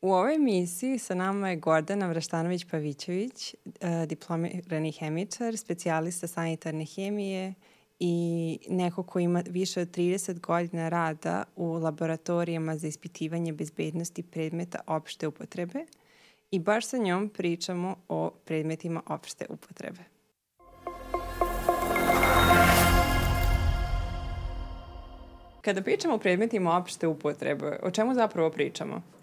U ovoj emisiji sa nama je Gordana Vraštanović-Pavićević, e, diplomirani hemičar, specijalista sanitarne hemije i neko ko ima više od 30 godina rada u laboratorijama za ispitivanje bezbednosti predmeta opšte upotrebe i baš sa njom pričamo o predmetima opšte upotrebe. Kada pričamo o predmetima opšte upotrebe, o čemu zapravo pričamo?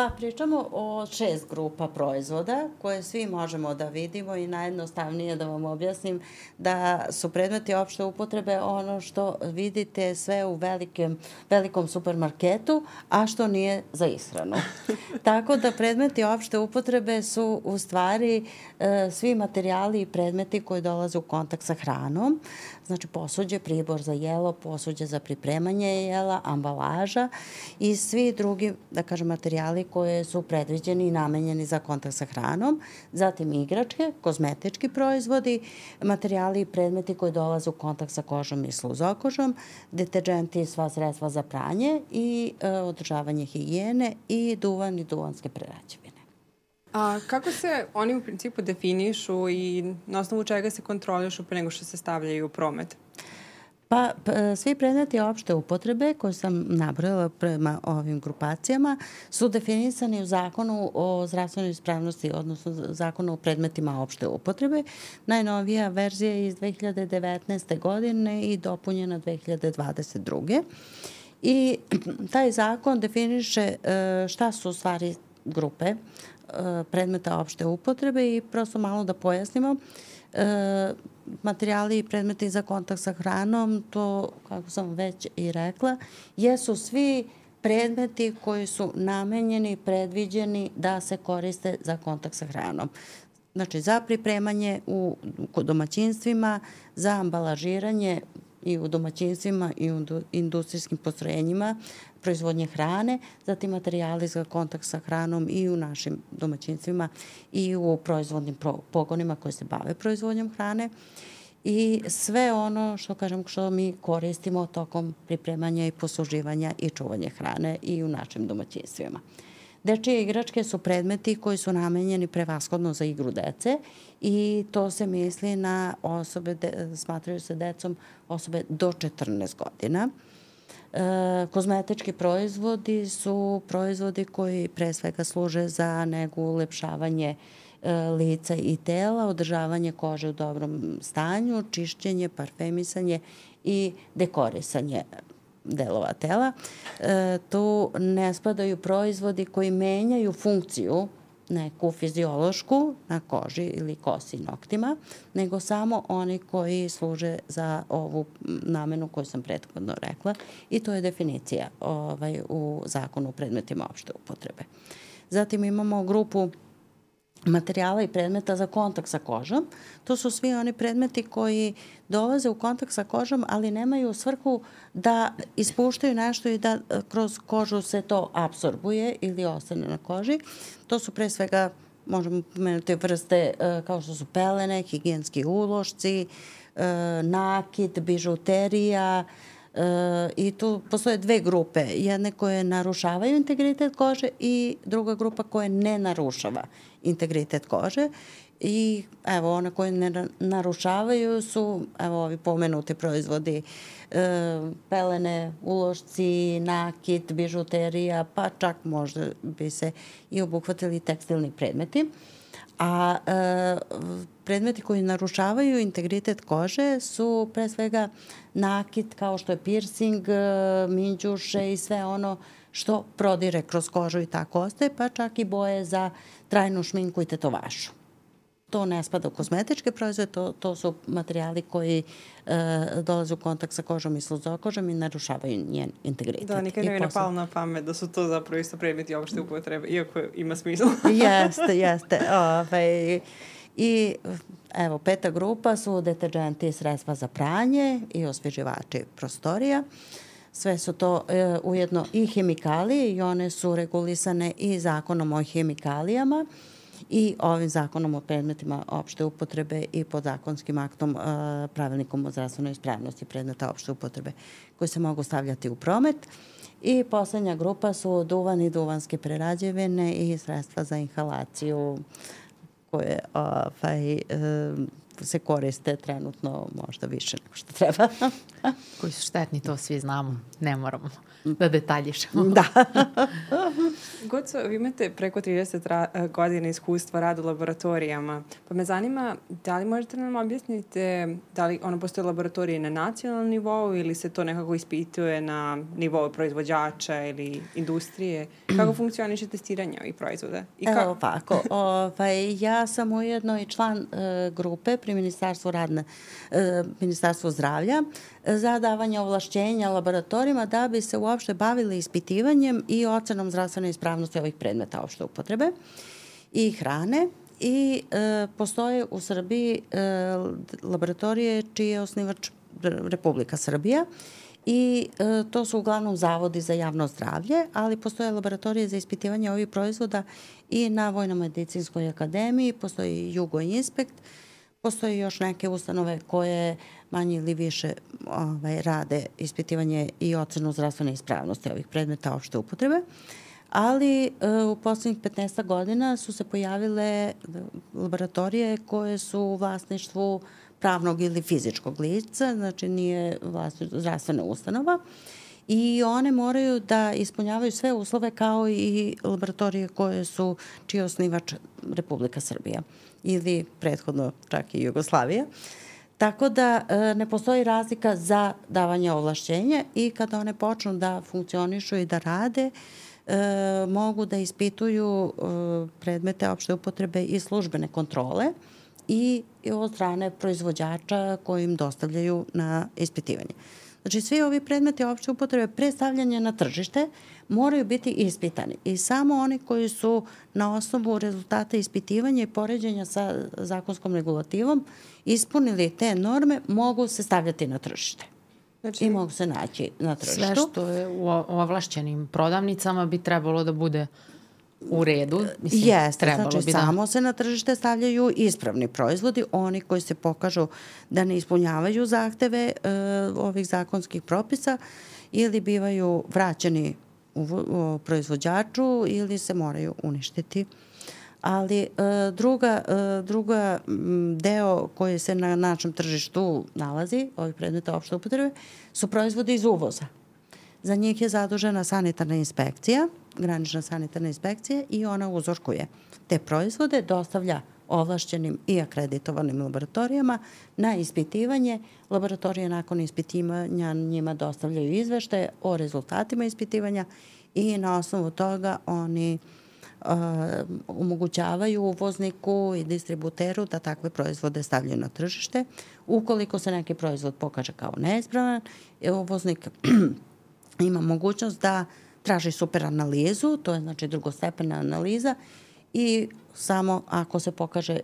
Pa pričamo o šest grupa proizvoda koje svi možemo da vidimo i najjednostavnije da vam objasnim da su predmeti opšte upotrebe ono što vidite sve u velikem, velikom supermarketu, a što nije za ishranu. Tako da predmeti opšte upotrebe su u stvari e, svi materijali i predmeti koji dolaze u kontakt sa hranom, znači posuđe, pribor za jelo, posuđe za pripremanje jela, ambalaža i svi drugi, da kažem, materijali koje su predviđeni i namenjeni za kontakt sa hranom, zatim igračke, kozmetički proizvodi, materijali i predmeti koji dolaze u kontakt sa kožom i sluzokožom, deterđenti i sva sredstva za pranje i e, održavanje higijene i duvan i duvanske prerađevine. A kako se oni u principu definišu i na osnovu čega se kontrolišu pre nego što se stavljaju u promet? Pa, svi predmeti opšte upotrebe koje sam nabrojala prema ovim grupacijama su definisani u zakonu o zdravstvenoj ispravnosti, odnosno zakonu o predmetima opšte upotrebe. Najnovija verzija je iz 2019. godine i dopunjena 2022. I taj zakon definiše e, šta su u stvari grupe predmeta opšte upotrebe i prosto malo da pojasnimo. E, materijali i predmeti za kontakt sa hranom, to, kako sam već i rekla, jesu svi predmeti koji su namenjeni, predviđeni da se koriste za kontakt sa hranom. Znači, za pripremanje u, u domaćinstvima, za ambalažiranje i u domaćinstvima i u industrijskim postrojenjima proizvodnje hrane, zatim materijali za kontakt sa hranom i u našim domaćinstvima i u proizvodnim pogonima koji se bave proizvodnjom hrane i sve ono što kažem što mi koristimo tokom pripremanja i posluživanja i čuvanja hrane i u našim domaćinstvima. Dečije igračke su predmeti koji su namenjeni prevashodno za igru dece i to se misli na osobe, de, smatraju se decom osobe do 14 godina. E, kozmetički proizvodi su proizvodi koji pre svega služe za negu ulepšavanje e, lica i tela, održavanje kože u dobrom stanju, čišćenje, parfemisanje i dekorisanje delova tela. E, tu ne spadaju proizvodi koji menjaju funkciju neku fiziološku na koži ili kosi noktima, nego samo oni koji služe za ovu namenu koju sam prethodno rekla i to je definicija ovaj, u zakonu o predmetima opšte upotrebe. Zatim imamo grupu materijala i predmeta za kontakt sa kožom. To su svi oni predmeti koji dolaze u kontakt sa kožom, ali nemaju svrhu da ispuštaju nešto i da e, kroz kožu se to absorbuje ili ostane na koži. To su pre svega, možemo pomenuti vrste e, kao što su pelene, higijenski ulošci, e, nakit, bižuterija, E, I tu postoje dve grupe. Jedne koje narušavaju integritet kože i druga grupa koja ne narušava integritet kože. I evo, one koje ne narušavaju su, evo, ovi pomenuti proizvodi e, pelene, ulošci, nakit, bižuterija, pa čak možda bi se i obuhvatili tekstilni predmeti. A e, predmeti koji narušavaju integritet kože su pre svega nakit kao što je piercing, e, minđuše i sve ono što prodire kroz kožu i tako ostaje, pa čak i boje za trajnu šminku i tetovašu. To ne spada u kozmetičke proizvode, to, to su materijali koji e, dolaze u kontakt sa kožom i sluzokožom i narušavaju njen integritet. Da, nikad ne mi napalo na pamet da su to zapravo isto predmeti opšte upotrebe, iako ima smisla. jeste, jeste. Ove, ovaj, I evo, peta grupa su deterđenti i sredstva za pranje i osveživači prostorija. Sve su to e, ujedno i hemikalije i one su regulisane i zakonom o hemikalijama i ovim zakonom o predmetima opšte upotrebe i podzakonskim aktom e, pravilnikom o zdravstvenoj ispravnosti predmeta opšte upotrebe koji se mogu stavljati u promet I poslednja grupa su duvan i duvanske prerađevine i sredstva za inhalaciju koje ovaj, se koriste trenutno možda više nego što treba. Koji su štetni, to svi znamo, ne moramo da detaljišemo. Da. Goco, vi imate preko 30 ra e, godina iskustva rada u laboratorijama, pa me zanima da li možete nam objasnite da li ono postoje laboratorije na nacionalnom nivou ili se to nekako ispituje na nivou proizvođača ili industrije? Kako funkcioniše testiranje ovih proizvoda? I kako? Evo ovako, ovaj, ja sam ujedno i član uh, grupe pri Ministarstvu radne, uh, Ministarstvu zdravlja za davanje ovlašćenja laboratorijima da bi se uopšte bavili ispitivanjem i ocenom zdravstvene ispravnosti ovih predmeta opšte upotrebe i hrane. I e, postoje u Srbiji e, laboratorije čiji je osnivač Republika Srbija. I e, to su uglavnom zavodi za javno zdravlje, ali postoje laboratorije za ispitivanje ovih proizvoda i na Vojno-medicinskoj akademiji, postoji Jugo Inspekt, postoje još neke ustanove koje manje ili više ovaj, rade ispitivanje i ocenu zdravstvene ispravnosti ovih predmeta opšte upotrebe. Ali e, u poslednjih 15 godina su se pojavile laboratorije koje su u vlasništvu pravnog ili fizičkog lica, znači nije vlasništvo zdravstvena ustanova i one moraju da ispunjavaju sve uslove kao i laboratorije koje su čiji osnivač Republika Srbija ili prethodno čak i Jugoslavija. Uh, Tako da e, ne postoji razlika za davanje ovlašćenja i kada one počnu da funkcionišu i da rade, e, mogu da ispituju e, predmete opšte upotrebe i službene kontrole i od strane proizvođača koji im dostavljaju na ispitivanje. Znači, svi ovi predmeti opšte upotrebe predstavljanje na tržište moraju biti ispitani i samo oni koji su na osnovu rezultata ispitivanja i poređenja sa zakonskom regulativom ispunili te norme mogu se stavljati na tržište. Znači, I mogu se naći na tržištu. Sve što je u ovlašćenim prodavnicama bi trebalo da bude u redu. Mislim, Jeste, trebalo znači bi da... samo se na tržište stavljaju ispravni proizvodi, oni koji se pokažu da ne ispunjavaju zahteve e, ovih zakonskih propisa ili bivaju vraćeni u, u proizvođaču ili se moraju uništiti. Ali e, druga, e, druga deo koji se na našem tržištu nalazi, ovih predmeta opšte upotrebe, su proizvodi iz uvoza. Za njih je zadužena sanitarna inspekcija, granična sanitarna inspekcija i ona uzorkuje te proizvode, dostavlja ovlašćenim i akreditovanim laboratorijama na ispitivanje. Laboratorije nakon ispitivanja njima dostavljaju izveštaje o rezultatima ispitivanja i na osnovu toga oni uh, omogućavaju uvozniku i distributeru da takve proizvode stavljaju na tržište. Ukoliko se neki proizvod pokaže kao neispravan, uvoznik ima mogućnost da traži super analizu, to je znači drugostepena analiza i samo ako se pokaže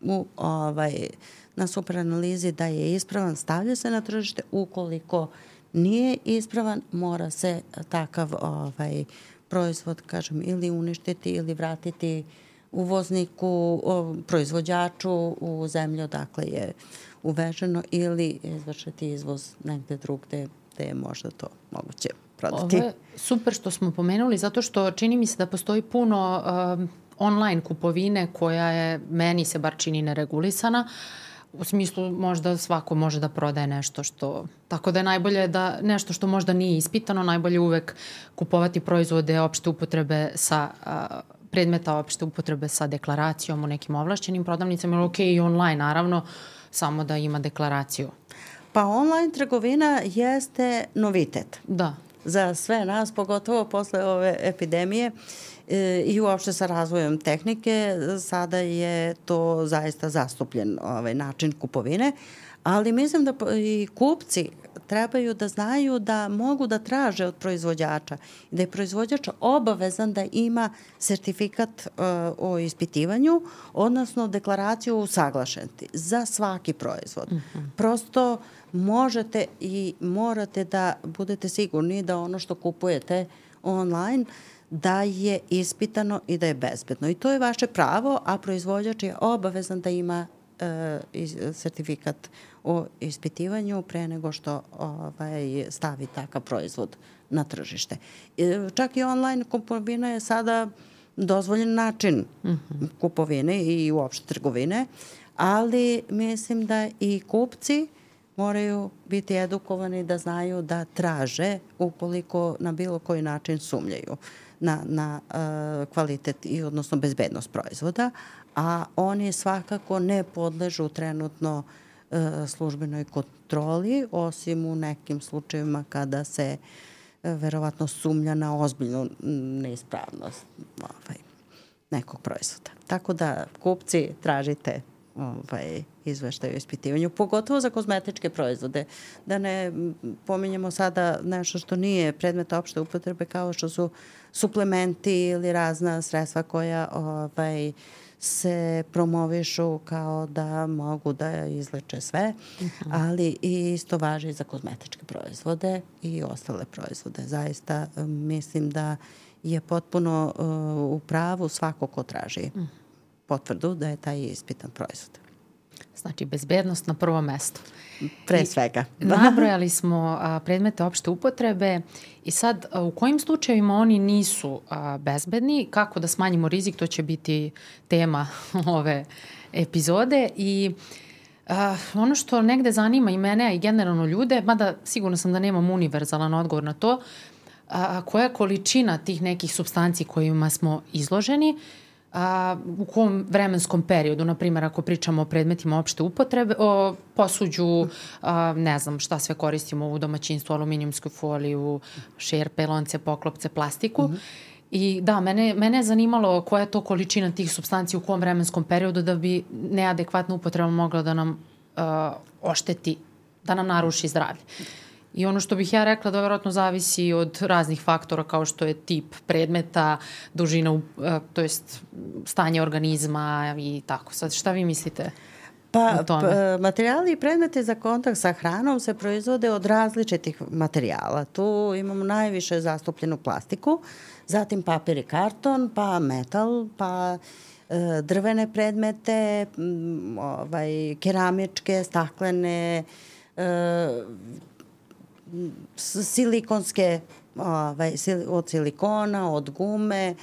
u, ovaj, na super analizi da je ispravan, stavlja se na tržište, ukoliko nije ispravan, mora se takav ovaj, proizvod, kažem, ili uništiti ili vratiti uvozniku, proizvođaču u zemlju odakle je uveženo ili izvršiti izvoz negde drugde gde je možda to moguće prodati. Ovo je super što smo pomenuli, zato što čini mi se da postoji puno uh, online kupovine koja je, meni se bar čini neregulisana, u smislu možda svako može da prodaje nešto što, tako da je najbolje da nešto što možda nije ispitano, najbolje uvek kupovati proizvode opšte upotrebe sa uh, predmeta opšte upotrebe sa deklaracijom u nekim ovlašćenim prodavnicama, ili ok i online naravno, samo da ima deklaraciju. Pa online trgovina jeste novitet. Da. Za sve nas, pogotovo posle ove epidemije e, i uopšte sa razvojem tehnike, sada je to zaista zastupljen ovaj način kupovine, ali mislim da i kupci trebaju da znaju da mogu da traže od proizvođača i da je proizvođač obavezan da ima sertifikat uh, o ispitivanju, odnosno deklaraciju usaglašenosti za svaki proizvod. Uh mhm. -huh. Prosto možete i morate da budete sigurni da ono što kupujete online da je ispitano i da je bezbedno. I to je vaše pravo, a proizvođač je obavezan da ima uh, sertifikat o ispitivanju pre nego što ovaj, stavi takav proizvod na tržište. E, čak i online kupovina je sada dozvoljen način uh mhm. -huh. kupovine i uopšte trgovine, ali mislim da i kupci moraju biti edukovani da znaju da traže ukoliko na bilo koji način sumljaju na, na uh, kvalitet i odnosno bezbednost proizvoda, a oni svakako ne podležu trenutno uh, službenoj kontroli, osim u nekim slučajevima kada se uh, verovatno sumlja na ozbiljnu neispravnost ovaj, nekog proizvoda. Tako da kupci tražite ovaj, izveštaj o ispitivanju, pogotovo za kozmetičke proizvode. Da ne pominjemo sada nešto što nije predmet opšte upotrebe kao što su suplementi ili razna sredstva koja ovaj, se promovišu kao da mogu da izleče sve, uh mhm. -huh. ali i isto važi za kozmetičke proizvode i ostale proizvode. Zaista mislim da je potpuno uh, u pravu svako ko traži uh mhm. -huh potvrdu da je taj ispitan proizvod. Znači, bezbednost na prvo mesto. Pre svega. I nabrojali smo a, predmete opšte upotrebe i sad a, u kojim slučajevima oni nisu a, bezbedni, kako da smanjimo rizik, to će biti tema ove epizode i Uh, ono što negde zanima i mene, a i generalno ljude, mada sigurno sam da nemam univerzalan odgovor na to, a, koja količina tih nekih substanci kojima smo izloženi a, u kom vremenskom periodu, na primjer ako pričamo o predmetima opšte upotrebe, o posuđu, a, ne znam šta sve koristimo u domaćinstvu, aluminijumsku foliju, šerpe, lonce, poklopce, plastiku. Mm -hmm. I da, mene, mene je zanimalo koja je to količina tih substanci u kom vremenskom periodu da bi neadekvatna upotreba mogla da nam uh, ošteti, da nam naruši zdravlje. I ono što bih ja rekla da verovatno zavisi od raznih faktora kao što je tip predmeta, dužina, e, to jest stanje organizma i tako. Sad šta vi mislite? Pa, pa materijali i predmete za kontakt sa hranom se proizvode od različitih materijala. Tu imamo najviše zastupljenu plastiku, zatim papir i karton, pa metal, pa e, drvene predmete, ovaj, keramičke, staklene, e, silikonske, ovaj, od silikona, od gume,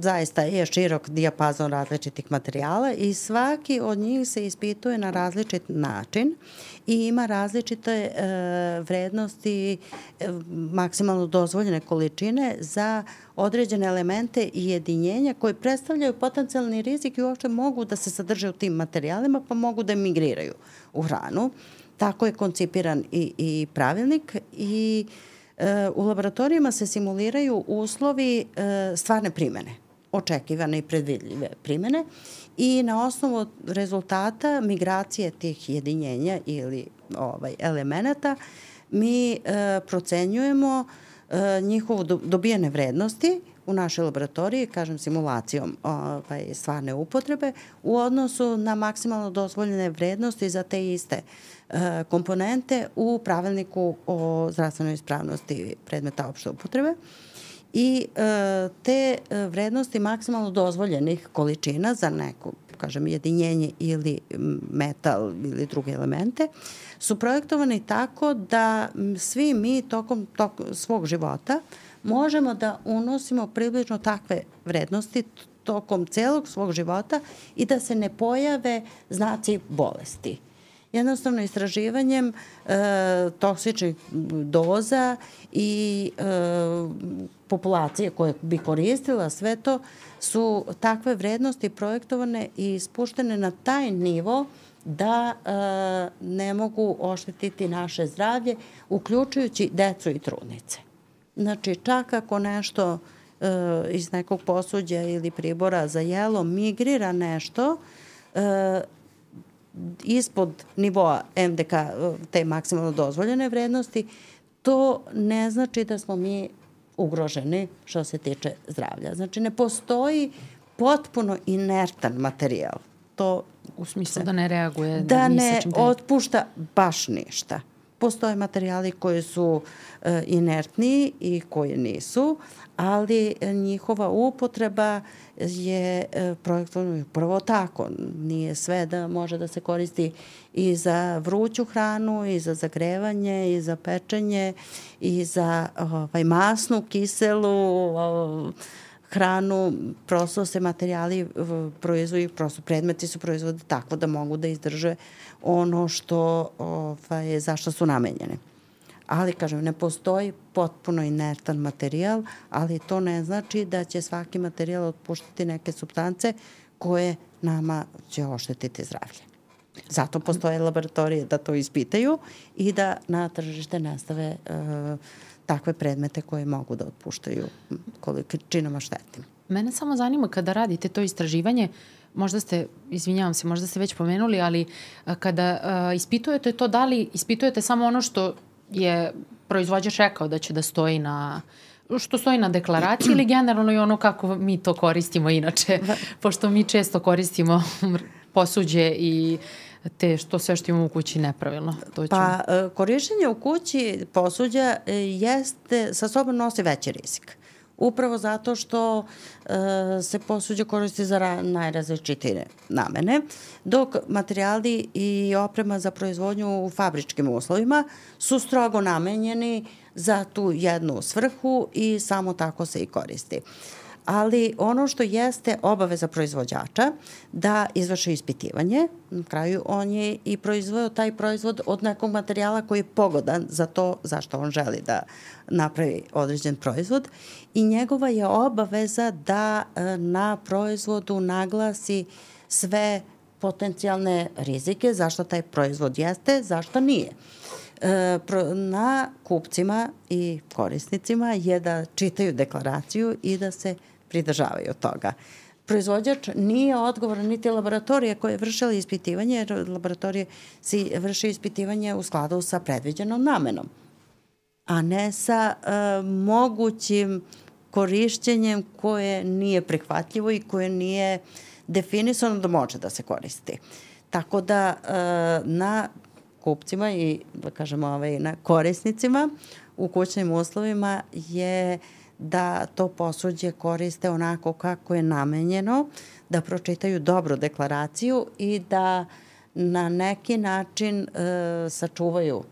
zaista je širok dijapazon različitih materijala i svaki od njih se ispituje na različit način i ima različite e, vrednosti e, maksimalno dozvoljene količine za određene elemente i jedinjenja koji predstavljaju potencijalni rizik i uopšte mogu da se sadrže u tim materijalima pa mogu da migriraju u hranu. Tako je koncipiran i, i pravilnik i e, u laboratorijama se simuliraju uslovi e, stvarne primene, očekivane i predvidljive primene i na osnovu rezultata migracije tih jedinjenja ili ovaj, elemenata mi e, procenjujemo e, njihovu dobijene vrednosti u našoj laboratoriji, kažem simulacijom ovaj, stvarne upotrebe, u odnosu na maksimalno dozvoljene vrednosti za te iste e, komponente u pravilniku o zdravstvenoj ispravnosti predmeta opšte upotrebe. I e, te e, vrednosti maksimalno dozvoljenih količina za neko kažem, jedinjenje ili metal ili druge elemente, su projektovani tako da svi mi tokom, tokom svog života uh, možemo da unosimo približno takve vrednosti tokom celog svog života i da se ne pojave znaci bolesti. Jednostavno istraživanjem e, toksičnih doza i e, populacije koje bi koristila sve to su takve vrednosti projektovane i spuštene na taj nivo da e, ne mogu oštetiti naše zdravlje, uključujući decu i trudnice. Znači, čak ako nešto e, iz nekog posuđa ili pribora za jelo migrira nešto e, ispod nivoa MDK, e, te maksimalno dozvoljene vrednosti, to ne znači da smo mi ugroženi što se tiče zdravlja. Znači, ne postoji potpuno inertan materijal. To U smislu se, da ne reaguje da ne otpušta baš ništa postoje materijali koji su e, inertni i koji nisu, ali njihova upotreba je e, projektovano prvo tako. Nije sve da može da se koristi i za vruću hranu, i za zagrevanje, i za pečenje, i za ovaj, masnu, kiselu, hranu, prosto se materijali proizvodi, prosto predmeti su proizvodi tako da mogu da izdrže ono što, ovaj, zašto su namenjene. Ali, kažem, ne postoji potpuno inertan materijal, ali to ne znači da će svaki materijal otpuštati neke substance koje nama će oštetiti zdravlje. Zato postoje laboratorije da to ispitaju i da na tržište nastave uh, takve predmete koje mogu da otpuštaju količinama štetnim. Mene samo zanima kada radite to istraživanje, možda ste, izvinjavam se, možda ste već pomenuli, ali kada uh, ispitujete to, da li ispitujete samo ono što je proizvođač rekao da će da stoji na što stoji na deklaraciji ili generalno i ono kako mi to koristimo inače, pošto mi često koristimo posuđe i te što sve što imamo u kući nepravilno. To ću... Pa e, korišćenje u kući posuđa e, jeste, sa sobom nosi veći rizik. Upravo zato što e, se posuđe koristi za najrazličitije namene, dok materijali i oprema za proizvodnju u fabričkim uslovima su strogo namenjeni za tu jednu svrhu i samo tako se i koristi. Ali ono što jeste obaveza proizvođača da izvrši ispitivanje, na kraju on je i proizvojao taj proizvod od nekog materijala koji je pogodan za to zašto on želi da napravi određen proizvod i njegova je obaveza da e, na proizvodu naglasi sve potencijalne rizike, zašto taj proizvod jeste, zašto nije. E, na kupcima i korisnicima je da čitaju deklaraciju i da se pridržavaju toga. Proizvođač nije odgovoran niti laboratorije koje je vršila ispitivanje, jer laboratorije si vrše ispitivanje u skladu sa predviđenom namenom, a ne sa uh, mogućim korišćenjem koje nije prihvatljivo i koje nije definisano da može da se koristi. Tako da uh, na kupcima i da kažemo ovaj, na korisnicima u kućnim uslovima je da to posuđe koriste onako kako je namenjeno, da pročitaju dobro deklaraciju i da na neki način e, sačuvaju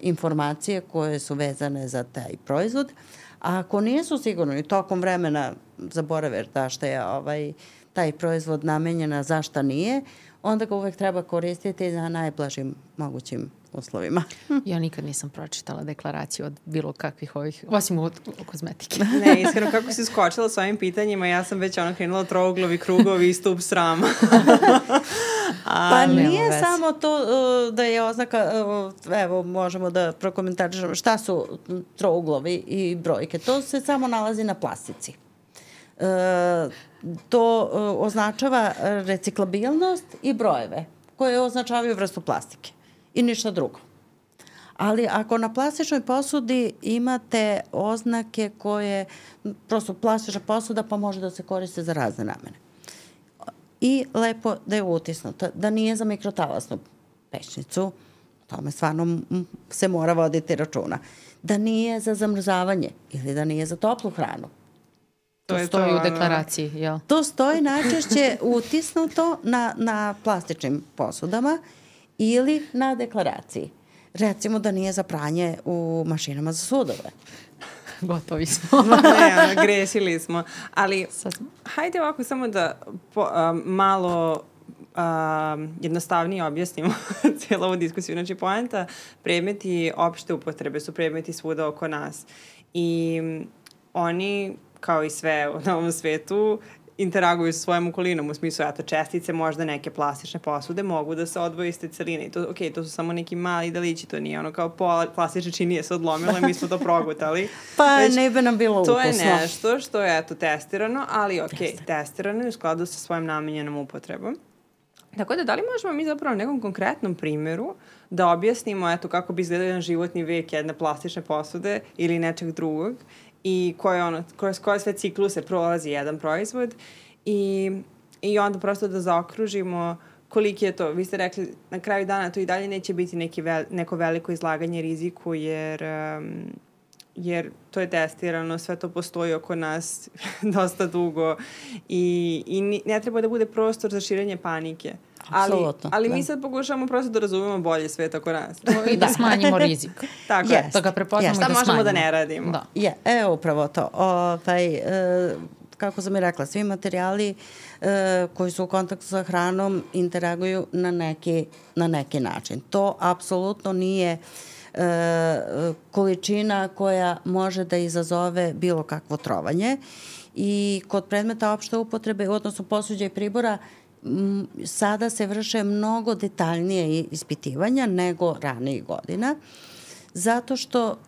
informacije koje su vezane za taj proizvod. A ako nisu sigurni tokom vremena zaborave da što je ovaj, taj proizvod namenjena, zašta nije, onda ga uvek treba koristiti na najblažim mogućim uslovima. ja nikad nisam pročitala deklaraciju od bilo kakvih ovih, osim od, kozmetike. ne, iskreno kako si skočila s ovim pitanjima, ja sam već ono krenula trouglovi, krugovi i stup srama. A, pa nije vez. samo to uh, da je oznaka, uh, evo možemo da prokomentarišemo šta su trouglovi i brojke. To se samo nalazi na plastici. Uh, to označava reciklabilnost i brojeve koje označavaju vrstu plastike i ništa drugo. Ali ako na plastičnoj posudi imate oznake koje, prosto plastična posuda pa može da se koriste za razne namene. I lepo da je utisnuta, da nije za mikrotalasnu pečnicu, tome stvarno se mora voditi računa. Da nije za zamrzavanje ili da nije za toplu hranu. To, to stoji to, u deklaraciji, jel? To stoji najčešće utisnuto na, na plastičnim posudama ili na deklaraciji. Recimo da nije za pranje u mašinama za sudove. Gotovi smo. ne, grešili smo. Ali hajde ovako samo da po, um, malo um, jednostavnije objasnimo cijelu ovu diskusiju. Znači, poenta predmeti opšte upotrebe su predmeti svuda oko nas. I oni, kao i sve na ovom svetu, interaguju sa svojom okolinom, u smislu, eto, čestice, možda neke plastične posude mogu da se odvoje iz te celine. I to, ok, to su samo neki mali delići, to nije ono kao pola plastične činije se odlomilo i mi smo to progutali. pa Već, ne bi nam bilo ukusno. To je nešto što je, eto, testirano, ali ok, Jeste. testirano je u skladu sa svojim namenjenom upotrebom. Tako da, da li možemo mi zapravo na nekom konkretnom primjeru da objasnimo eto, kako bi izgledao jedan životni vek jedne plastične posude ili nečeg drugog i koje, ono, koje, koje sve cikluse prolazi jedan proizvod i, i onda prosto da zaokružimo koliki je to? Vi ste rekli na kraju dana to i dalje neće biti neki vel, neko veliko izlaganje riziku jer um, jer to je testirano, sve to postoji oko nas dosta dugo i, i ne treba da bude prostor za širenje panike. Ali, ali da. mi sad pokušamo prosto da razumemo bolje svet oko nas. I da smanjimo rizik. Tako yes. Da ga prepoznamo yes. i da smanjimo. Šta možemo da ne radimo. Da. Je, e, upravo to. Ovaj, e, kako sam i rekla, svi materijali e, koji su u kontaktu sa hranom interaguju na neki, na neki način. To apsolutno nije e, količina koja može da izazove bilo kakvo trovanje i kod predmeta opšte upotrebe, odnosno posuđa i pribora, sada se vrše mnogo detaljnije ispitivanja nego ranijih godina, zato što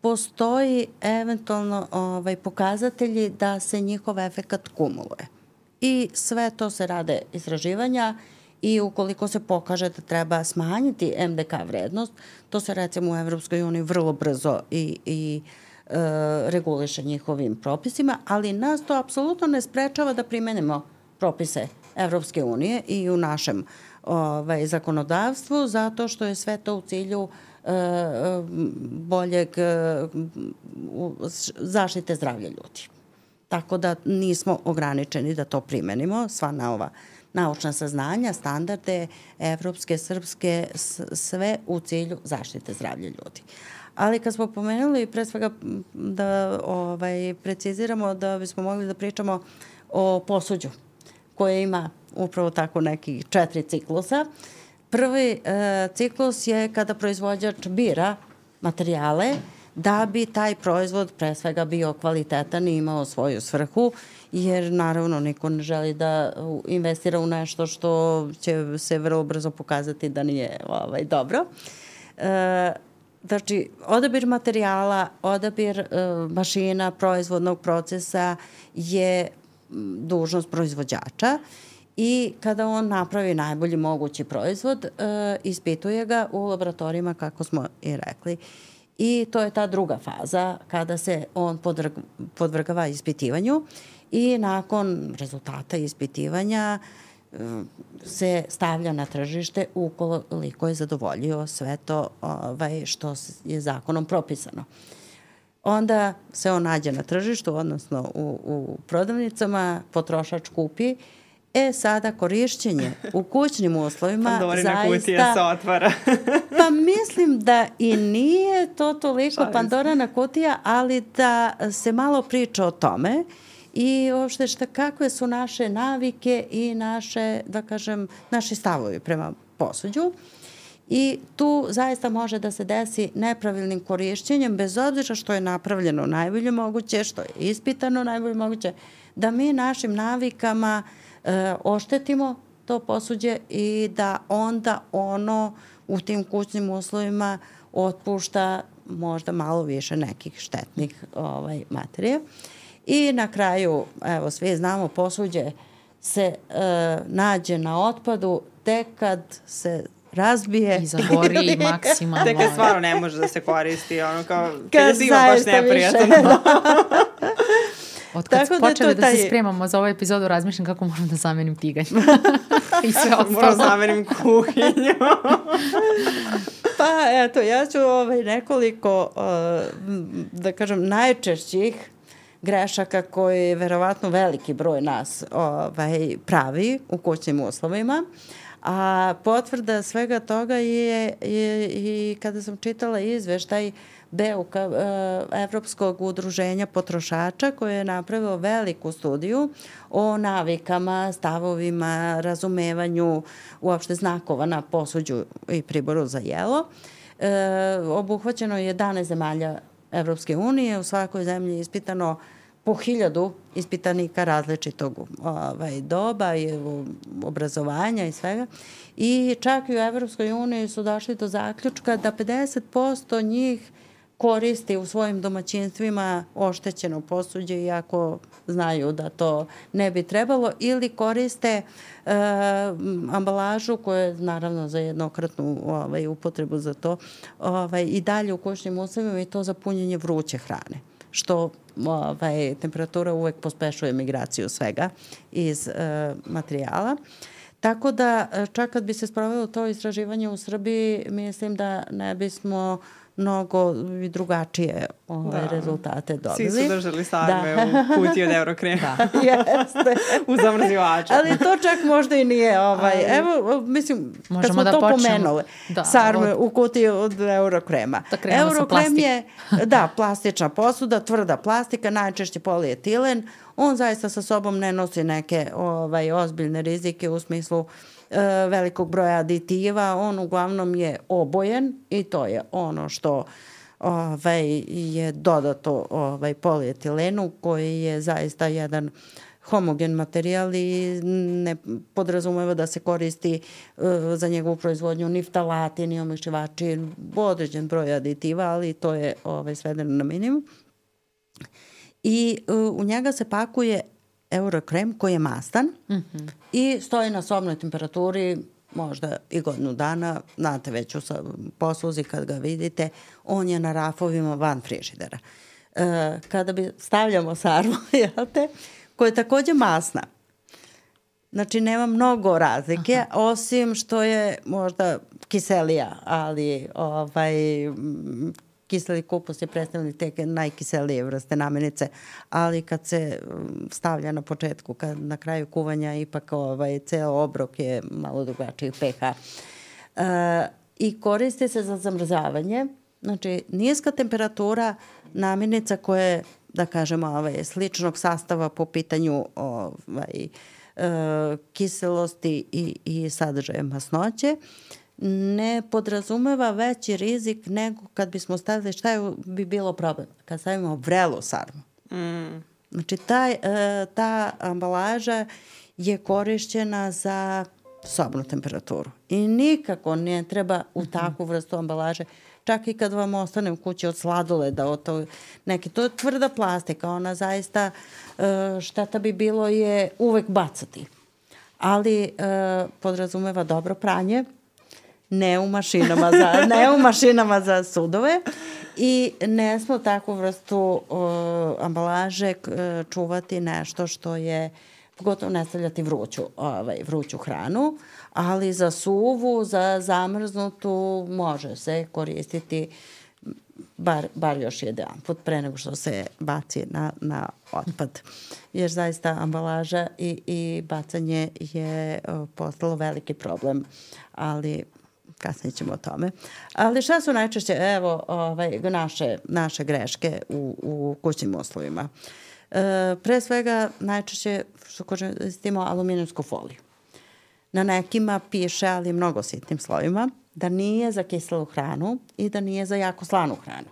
postoji eventualno ovaj, pokazatelji da se njihov efekat kumuluje. I sve to se rade istraživanja i ukoliko se pokaže da treba smanjiti MDK vrednost, to se recimo u Evropskoj uniji vrlo brzo i, i e, reguliše njihovim propisima, ali nas to apsolutno ne sprečava da primenimo propise Evropske unije i u našem ovaj, zakonodavstvu, zato što je sve to u cilju boljeg zaštite zdravlja ljudi. Tako da nismo ograničeni da to primenimo, sva na ova naučna saznanja, standarde, evropske, srpske, sve u cilju zaštite zdravlja ljudi. Ali kad smo pomenuli pre svega da ovaj, preciziramo da bismo mogli da pričamo o posuđu koje ima upravo tako neki četiri ciklusa, Prvi e, ciklus je kada proizvođač bira materijale da bi taj proizvod pre svega bio kvalitetan i imao svoju svrhu, jer naravno niko ne želi da investira u nešto što će se vrlo brzo pokazati da nije ovaj, dobro. E, znači, odabir materijala, odabir e, mašina, proizvodnog procesa je dužnost proizvođača i kada on napravi najbolji mogući proizvod, e, ispituje ga u laboratorijima, kako smo i rekli. I to je ta druga faza kada se on podvrg, podvrgava ispitivanju i nakon rezultata ispitivanja e, se stavlja na tržište ukoliko je zadovoljio sve to ovaj, što je zakonom propisano. Onda se on nađe na tržištu, odnosno u, u prodavnicama, potrošač kupi E, sada korišćenje u kućnim uslovima Pandorina zaista... kutija se otvara. pa mislim da i nije to toliko Šalim Pandorana kutija, ali da se malo priča o tome i uopšte šta, kakve su naše navike i naše, da kažem, naši stavovi prema posuđu. I tu zaista može da se desi nepravilnim korišćenjem, bez obzira što je napravljeno najbolje moguće, što je ispitano najbolje moguće, da mi našim navikama e, oštetimo to posuđe i da onda ono u tim kućnim uslovima otpušta možda malo više nekih štetnih ovaj, materija. I na kraju, evo, svi znamo, posuđe se e, nađe na otpadu tek kad se razbije. I zagori maksimalno. Tek kad stvarno ne može da se koristi, ono kao, kad zima baš neprijatno. Da. Od kad smo počeli da, da se spremamo za ovu epizodu, razmišljam kako možemo da zamenim tiganj. I sve ostalo. Moram da zamenim kuhinju. pa eto, ja ću ovaj, nekoliko, uh, da kažem, najčešćih grešaka koje verovatno veliki broj nas ovaj, pravi u kućnim uslovima. A potvrda svega toga je, je i kada sam čitala izveštaj uh, BEUK, e, Evropskog udruženja potrošača koje je napravilo veliku studiju o navikama, stavovima, razumevanju uopšte znakova na posuđu i priboru za jelo. E, obuhvaćeno je 11 zemalja Evropske unije, u svakoj zemlji je ispitano po hiljadu ispitanika različitog ovaj, doba i obrazovanja i svega. I čak i u Evropskoj uniji su došli do zaključka da 50% njih koristi u svojim domaćinstvima oštećeno posuđe iako znaju da to ne bi trebalo ili koriste e, ambalažu koja je naravno za jednokratnu ovaj, upotrebu za to ovaj, i dalje u kućnim uslovima i to za punjenje vruće hrane što ovaj, temperatura uvek pospešuje migraciju svega iz e, materijala. Tako da e, čak kad bi se sprovelo to istraživanje u Srbiji, mislim da ne bismo mnogo drugačije ove, da. rezultate dobili. Svi su držali sarme da. u kuti od Eurokrema. da, jeste. u zamrzivaču. Ali to čak možda i nije, ovaj, Ali, evo, mislim, kad smo da to počnemo. pomenule, da, sarme od... u kuti od Eurokrema. Da Eurokrem je, da, plastična posuda, tvrda plastika, najčešće polietilen, on zaista sa sobom ne nosi neke ovaj, ozbiljne rizike u smislu e, velikog broja aditiva. On uglavnom je obojen i to je ono što ovaj, je dodato ovaj, polietilenu koji je zaista jedan homogen materijal i ne podrazumeva da se koristi uh, za njegovu proizvodnju ni ftalati, ni omišivači, određen broj aditiva, ali to je ovaj, svedeno na minimum i uh, u njega se pakuje eurokrem koji je mastan mm -hmm. i stoji na sobnoj temperaturi možda i godinu dana, znate već u posluzi kad ga vidite, on je na rafovima van frižidera. E, kada bi stavljamo sarmu, jel te, koja je takođe masna, Znači, nema mnogo razlike, Aha. osim što je možda kiselija, ali ovaj, kiseli kupus je predstavljeni te najkiselije vrste namirnice, ali kad se mm, stavlja na početku, kad na kraju kuvanja ipak ovaj, ceo obrok je malo drugačiji pH. E, I koriste se za zamrzavanje, znači niska temperatura namirnica koje, da kažemo, ovaj, sličnog sastava po pitanju ovaj, e, kiselosti i, i sadržaja masnoće, ne podrazumeva veći rizik nego kad bismo stavili, šta je, bi bilo problem? Kad stavimo vrelu sarmu. Mm. Znači, taj, e, ta ambalaža je korišćena za sobnu temperaturu. I nikako ne treba u mhm. takvu vrstu ambalaže, čak i kad vam ostane u kući od sladoleda, od to, neki, to je tvrda plastika, ona zaista, e, šteta bi bilo je uvek bacati. Ali e, podrazumeva dobro pranje, ne u mašinama za, ne u mašinama za sudove i ne smo takvu vrstu uh, ambalaže uh, čuvati nešto što je pogotovo ne stavljati vruću, ovaj, vruću hranu, ali za suvu, za zamrznutu može se koristiti bar, bar još jedan put pre nego što se baci na, na otpad. Jer zaista ambalaža i, i bacanje je postalo veliki problem, ali kasnije ćemo o tome. Ali šta su najčešće, evo, ovaj, naše, naše greške u, u kućnim uslovima? E, pre svega, najčešće što koristimo aluminijsku foliju. Na nekima piše, ali mnogo sitnim slovima, da nije za kiselu hranu i da nije za jako slanu hranu.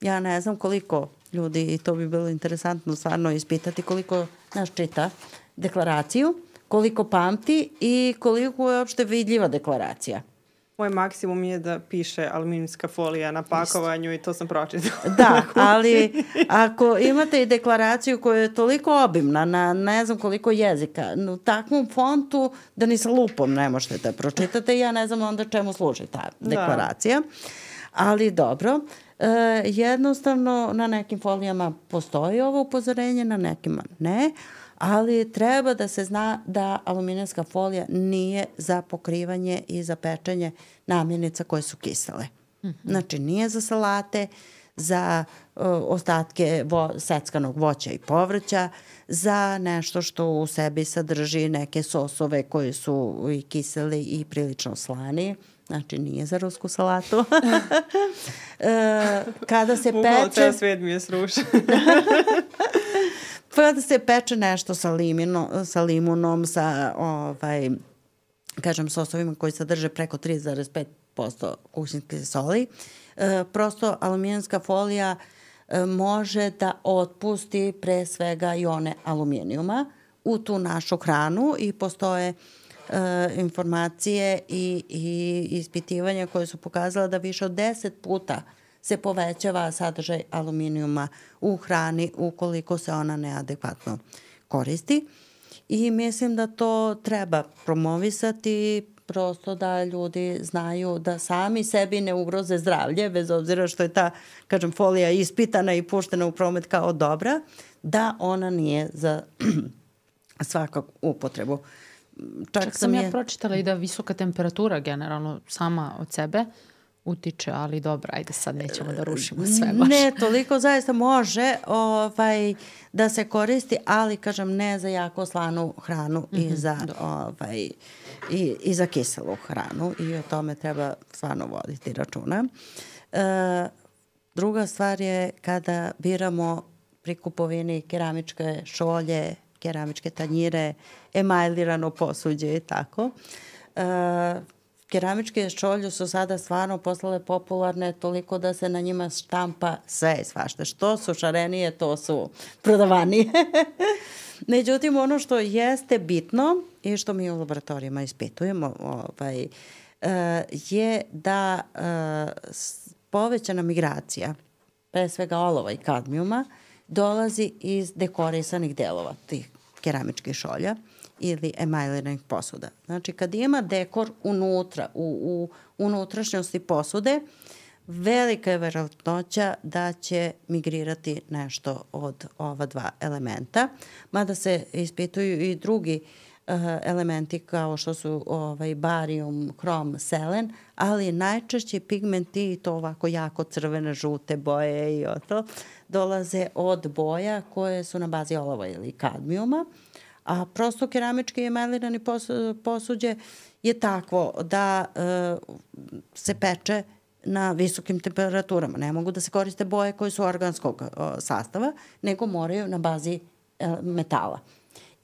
Ja ne znam koliko ljudi, i to bi bilo interesantno stvarno ispitati, koliko nas čita deklaraciju, koliko pamti i koliko je uopšte vidljiva deklaracija. Moj maksimum je da piše aluminijska folija na pakovanju i to sam pročitala. Da, ali ako imate i deklaraciju koja je toliko obimna na ne znam koliko jezika, u takvom fontu da ni sa lupom ne možete da pročitate, ja ne znam onda čemu služi ta da. deklaracija. Da. Ali dobro, e, jednostavno na nekim folijama postoji ovo upozorenje, na nekima ne, ali treba da se zna da aluminijska folija nije za pokrivanje i za pečenje namirnica koje su kisele. Mm -hmm. Znači nije za salate, za uh, ostatke vo, seckanog voća i povrća, za nešto što u sebi sadrži neke sosove koji su i kiseli i prilično slani. Znači, nije za rusku salatu. e, kada se peče... Bukvalo ceo svet mi je srušen. Pa da se peče nešto sa, limino, sa limunom, sa ovaj, kažem, sosovima koji sadrže preko 3,5% kućinske soli. E, prosto aluminijanska folija e, može da otpusti pre svega ione aluminijuma u tu našu hranu i postoje e, informacije i, i ispitivanja koje su pokazala da više od 10 puta se povećava sadržaj aluminijuma u hrani ukoliko se ona neadekvatno koristi. I mislim da to treba promovisati prosto da ljudi znaju da sami sebi ne ugroze zdravlje, bez obzira što je ta, kažem, folija ispitana i puštena u promet kao dobra, da ona nije za svakog upotrebu. čak, čak sam je... ja pročitala i da visoka temperatura generalno sama od sebe utiče, ali dobro, ajde sad nećemo da rušimo sve baš. Ne, toliko zaista može ovaj, da se koristi, ali kažem ne za jako slanu hranu mm -hmm. i mhm, za ovaj, i, i za kiselu hranu i o tome treba stvarno voditi računa. E, druga stvar je kada biramo pri kupovini keramičke šolje, keramičke tanjire, emajlirano posuđe i tako. E, keramičke šolje su sada stvarno postale popularne toliko da se na njima štampa sve i svašta. Što su šarenije, to su prodavanije. Međutim, ono što jeste bitno i što mi u laboratorijama ispitujemo ovaj, e, je da e, povećana migracija, pre svega olova i kadmijuma, dolazi iz dekorisanih delova tih keramičkih šolja ili emajliranih posuda. Znači, kad ima dekor unutra, u, u unutrašnjosti posude, velika je verovatnoća da će migrirati nešto od ova dva elementa, mada se ispituju i drugi uh, elementi kao što su ovaj, barijum, hrom, selen, ali najčešće pigmenti i to ovako jako crvene, žute boje i to dolaze od boja koje su na bazi olova ili kadmijuma. A prosto keramički emalirani posuđe je takvo da uh, se peče na visokim temperaturama. Ne mogu da se koriste boje koje su organskog sastava, nego moraju na bazi uh, metala.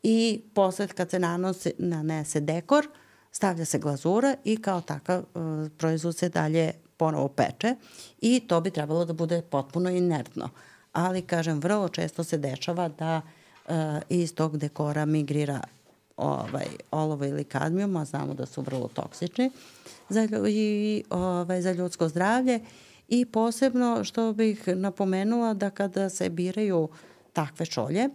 I posle kad se nanose, nanese dekor, stavlja se glazura i kao takav uh, proizvod se dalje ponovo peče i to bi trebalo da bude potpuno inertno. Ali, kažem, vrlo često se dešava da uh, iz tog dekora migrira ovaj, olovo ili kadmijum, a znamo da su vrlo toksični za, i, ovaj, za ljudsko zdravlje. I posebno što bih napomenula da kada se biraju takve šolje,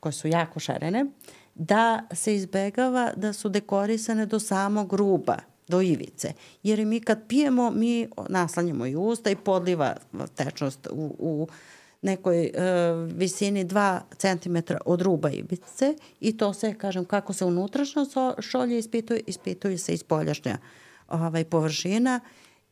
koje su jako šarene, da se izbegava da su dekorisane do samog ruba, do ivice. Jer mi kad pijemo, mi naslanjamo i usta i podliva tečnost u, u nekoj e, visini 2 cm od ruba ivice i to se, kažem, kako se unutrašnjo šolje ispituje, ispituje se iz poljašnja ovaj, površina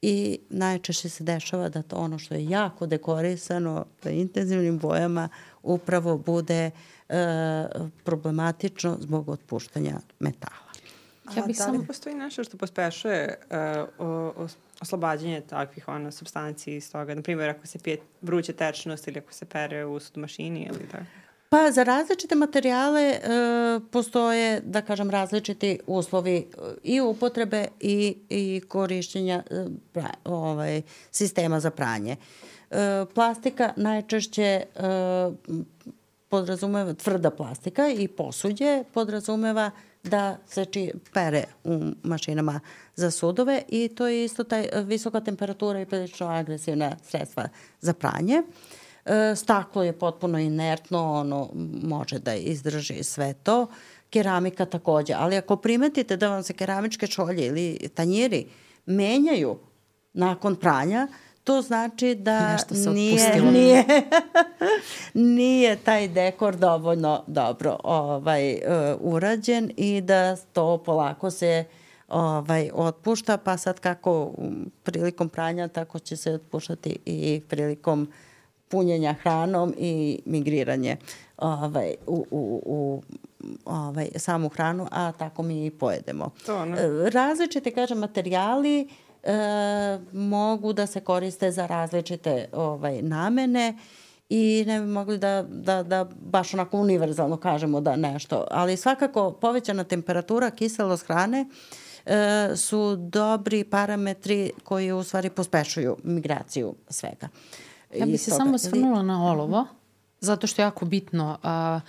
i najčešće se dešava da to ono što je jako dekorisano intenzivnim bojama upravo bude e, problematično zbog otpuštanja metala. Ja bih da li sam... postoji nešto što pospešuje uh, oslobađanje takvih ono, substanci iz toga? Naprimjer, ako se pije vruća tečnost ili ako se pere u sud mašini ili tako? Pa za različite materijale e, postoje, da kažem, različiti uslovi e, i upotrebe i, i korišćenja e, pra, ovaj, sistema za pranje. E, plastika najčešće e, podrazumeva, tvrda plastika i posuđe podrazumeva da se či, pere u mašinama za sudove i to je isto taj visoka temperatura i prilično agresivna sredstva za pranje. E, staklo je potpuno inertno, ono može da izdrži sve to. Keramika takođe, ali ako primetite da vam se keramičke čolje ili tanjiri menjaju nakon pranja, to znači da nije, nije, nije taj dekor dovoljno dobro ovaj, uh, urađen i da to polako se ovaj, otpušta, pa sad kako prilikom pranja, tako će se otpuštati i prilikom punjenja hranom i migriranje ovaj, u, u, u ovaj, samu hranu, a tako mi i pojedemo. To, ne? Različite, kažem, materijali uh, e, mogu da se koriste za različite ovaj, namene i ne bi mogli da, da, da baš onako univerzalno kažemo da nešto. Ali svakako povećana temperatura, kiselost hrane e, su dobri parametri koji u stvari pospešuju migraciju svega. Ja bih se toga. samo svrnula na olovo, zato što je jako bitno. A,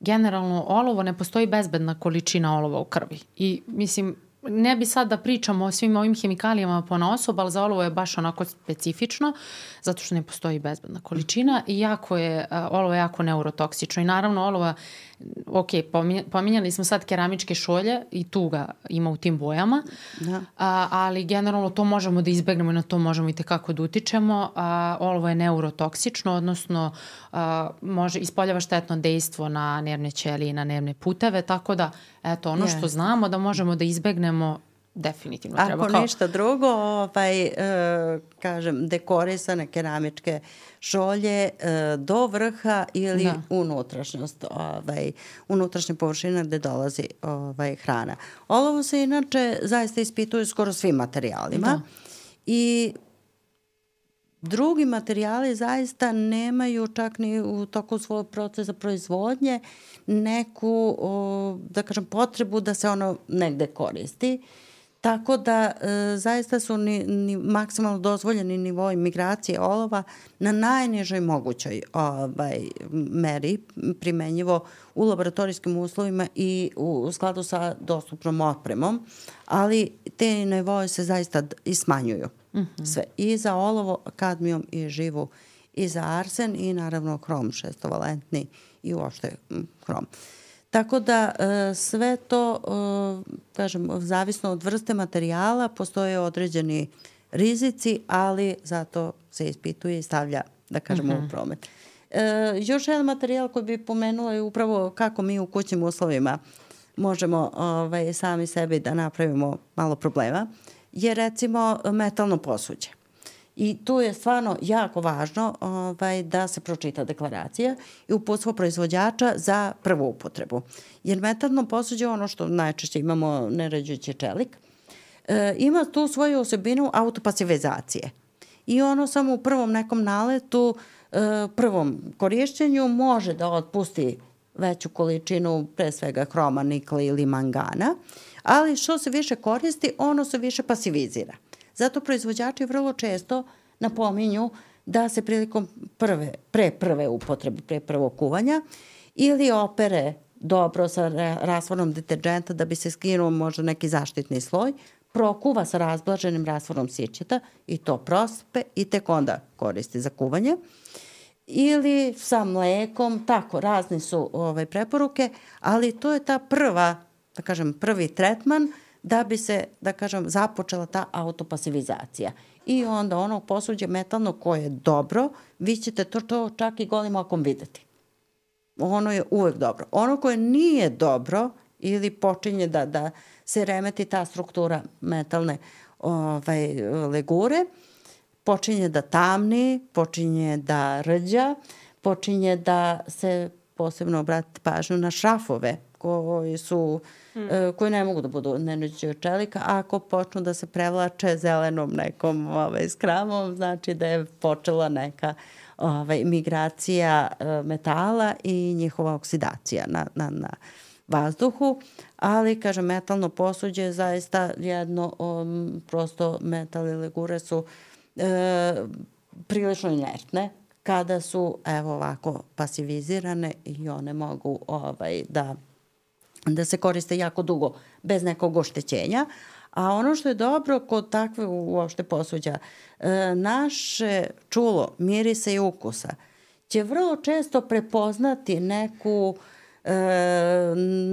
generalno olovo ne postoji bezbedna količina olova u krvi. I mislim, ne bi sad da pričamo o svim ovim hemikalijama po za olovo je baš onako specifično, zato što ne postoji bezbedna količina i jako je, olovo je jako neurotoksično i naravno olovo ok, pominjali smo sad keramičke šolje i tu ga ima u tim bojama, da. a, ali generalno to možemo da izbegnemo i na to možemo i tekako da utičemo. A, olovo je neurotoksično, odnosno a, može, ispoljava štetno dejstvo na nervne ćelije i na nervne puteve, tako da eto, ono yes. što znamo da možemo da izbegnemo definitivno Ako treba. Ako ništa drugo, ovaj, e, kažem, dekorisane keramičke šolje e, do vrha ili da. unutrašnjost, ovaj, unutrašnja površina gde dolazi ovaj, hrana. Olovo se inače zaista ispituje skoro svim materijalima da. i drugi materijali zaista nemaju čak ni u toku svog procesa proizvodnje neku, o, da kažem, potrebu da se ono negde koristi. Tako da e, zaista su ni, ni maksimalno dozvoljeni nivoi migracije olova na najnižoj mogućoj ovaj, meri primenjivo u laboratorijskim uslovima i u, u skladu sa dostupnom opremom, ali te nivoje se zaista i smanjuju. Mm -hmm. Sve. I za olovo, kadmijum i živu i za arsen i naravno hrom šestovalentni i uopšte hrom. Uh, Tako da e, sve to, e, kažem, zavisno od vrste materijala, postoje određeni rizici, ali zato se ispituje i stavlja, da kažemo, uh -huh. u mhm. promet. E, još jedan materijal koji bi pomenula je upravo kako mi u kućnim uslovima možemo ovaj, sami sebi da napravimo malo problema, je recimo metalno posuđe. I tu je stvarno jako važno ovaj, da se pročita deklaracija i uputstvo proizvođača za prvu upotrebu. Jer metalno posuđe ono što najčešće imamo neređujući čelik, e, ima tu svoju osobinu autopasivizacije. I ono samo u prvom nekom naletu, e, prvom korišćenju može da otpusti veću količinu pre svega hroma, nikla ili mangana, ali što se više koristi, ono se više pasivizira. Zato proizvođači vrlo često napominju da se prilikom prve, pre prve upotrebe, pre prvog kuvanja ili opere dobro sa rasvorom deterđenta da bi se skinuo možda neki zaštitni sloj, prokuva sa razblaženim rasvorom sićeta i to prospe i tek onda koristi za kuvanje. Ili sa mlekom, tako, razni su ovaj, preporuke, ali to je ta prva, da kažem, prvi tretman da bi se, da kažem, započela ta autopasivizacija. I onda ono posuđe metalno koje je dobro, vi ćete to, to čak i golim okom videti. Ono je uvek dobro. Ono koje nije dobro ili počinje da, da se remeti ta struktura metalne ovaj, legure, počinje da tamni, počinje da rđa, počinje da se posebno obratite pažnju na šrafove koji su hmm. E, koji ne mogu da budu nenuđe čelika, ako počnu da se prevlače zelenom nekom ovaj, skramom, znači da je počela neka ovaj, migracija e, metala i njihova oksidacija na, na, na vazduhu, ali, kažem, metalno posuđe je zaista jedno, um, prosto metal i legure su e, prilično inertne, kada su, evo ovako, pasivizirane i one mogu ovaj, da da se koriste jako dugo bez nekog oštećenja. A ono što je dobro kod takve uopšte posuđa, e, naše čulo mirisa i ukusa će vrlo često prepoznati neku e,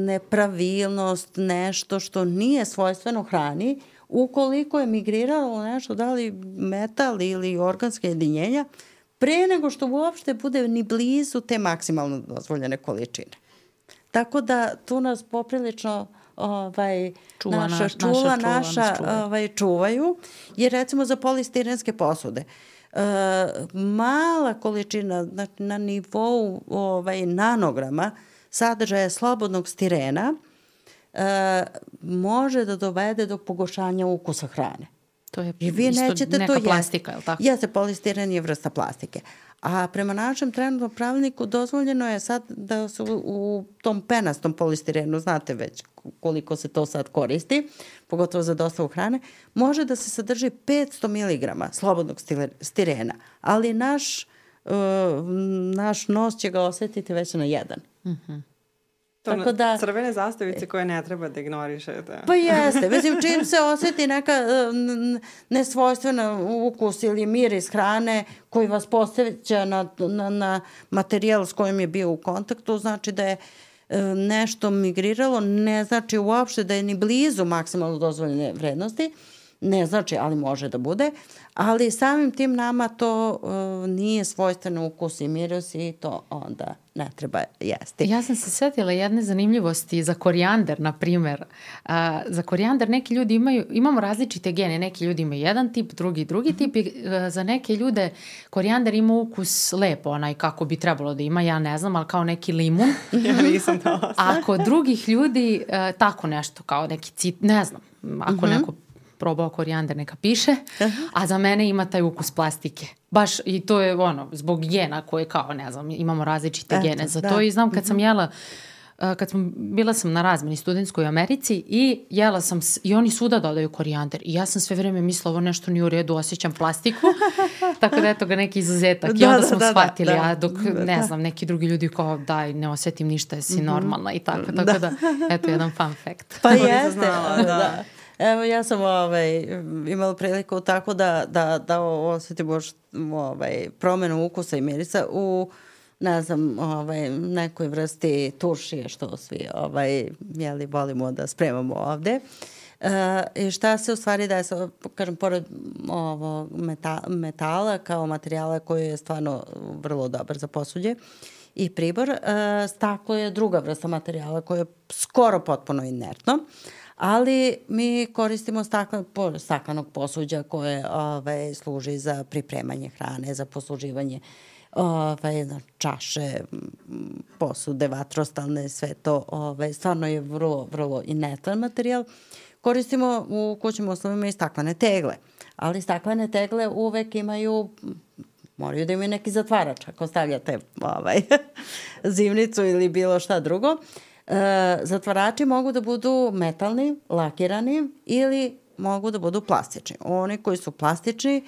nepravilnost, nešto što nije svojstveno hrani, ukoliko je migriralo nešto, da li metal ili organske jedinjenja, pre nego što uopšte bude ni blizu te maksimalno dozvoljene količine. Tako da tu nas poprilično ovaj, čuva, naša, naš, čuva, naša, naša čuva. ovaj, čuvaju, jer recimo za polistirenske posude, e, mala količina znači, na nivou ovaj, nanograma sadržaja slobodnog stirena e, može da dovede do pogošanja ukusa hrane. To je I vi nećete neka to plastika, je li tako? Jeste, polistiren je vrsta plastike. A prema našem trenutnom pravilniku dozvoljeno je sad da su u tom penastom polistirenu, znate već koliko se to sad koristi, pogotovo za dostavu hrane, može da se sadrži 500 mg slobodnog stirena, ali naš, uh, naš nos će ga osetiti već na jedan. Mm -hmm. Tako da, crvene zastavice koje ne treba da ignorišete. Pa jeste. Mislim, čim se oseti neka e, nesvojstvena ukus ili miris hrane koji vas postavlja na, na, na materijal s kojim je bio u kontaktu, znači da je e, nešto migriralo, ne znači uopšte da je ni blizu maksimalno dozvoljene vrednosti, ne znači, ali može da bude, ali samim tim nama to uh, nije svojstveno ukus i miris i to onda ne treba jesti. Ja sam se setila jedne zanimljivosti za korijander, na primer. A, za korijander neki ljudi imaju, imamo različite gene, neki ljudi imaju jedan tip, drugi drugi mm -hmm. tip i a, za neke ljude korijander ima ukus lepo, onaj kako bi trebalo da ima, ja ne znam, ali kao neki limun. ja nisam to A kod drugih ljudi a, tako nešto, kao neki cit, ne znam, ako mm -hmm. neko probao korijander, neka piše, a za mene ima taj ukus plastike. Baš i to je ono, zbog gena koje kao, ne znam, imamo različite Eto, gene za da. to i znam kad sam mhm. jela kad sam, bila sam na razmeni studentskoj u Americi i jela sam, i oni svuda dodaju korijander i ja sam sve vreme mislila ovo nešto nije u redu, osjećam plastiku, tako da eto ga neki izuzetak da, i onda da, smo da, shvatili, da, a dok da, ne znam, neki drugi ljudi kao daj, ne osetim ništa, jesi mm -hmm. normalna i tako, tako da. da, eto jedan fun fact. Pa jeste, da. da. Evo ja sam ovaj, imala priliku tako da, da, da osetim ovaj, promenu ukusa i mirisa u ne znam, ovaj, nekoj vrsti turšije što svi ovaj, jeli, volimo da spremamo ovde. E, I šta se u stvari da je, kažem, pored ovo, meta, metala kao materijala koji je stvarno vrlo dobar za posuđe i pribor, e, staklo je druga vrsta materijala koja je skoro potpuno inertno. Ali mi koristimo staklen, po, staklenog posuđa koje ovaj, služi za pripremanje hrane, za posluživanje ovaj, čaše, posude, vatrostalne, sve to. Ovaj, stvarno je vrlo, vrlo inertan materijal. Koristimo u kućnim uslovima i staklene tegle, ali staklene tegle uvek imaju moraju da imaju neki zatvarač ako stavljate ovaj, zimnicu ili bilo šta drugo. E, zatvarači mogu da budu metalni, lakirani ili mogu da budu plastični. Oni koji su plastični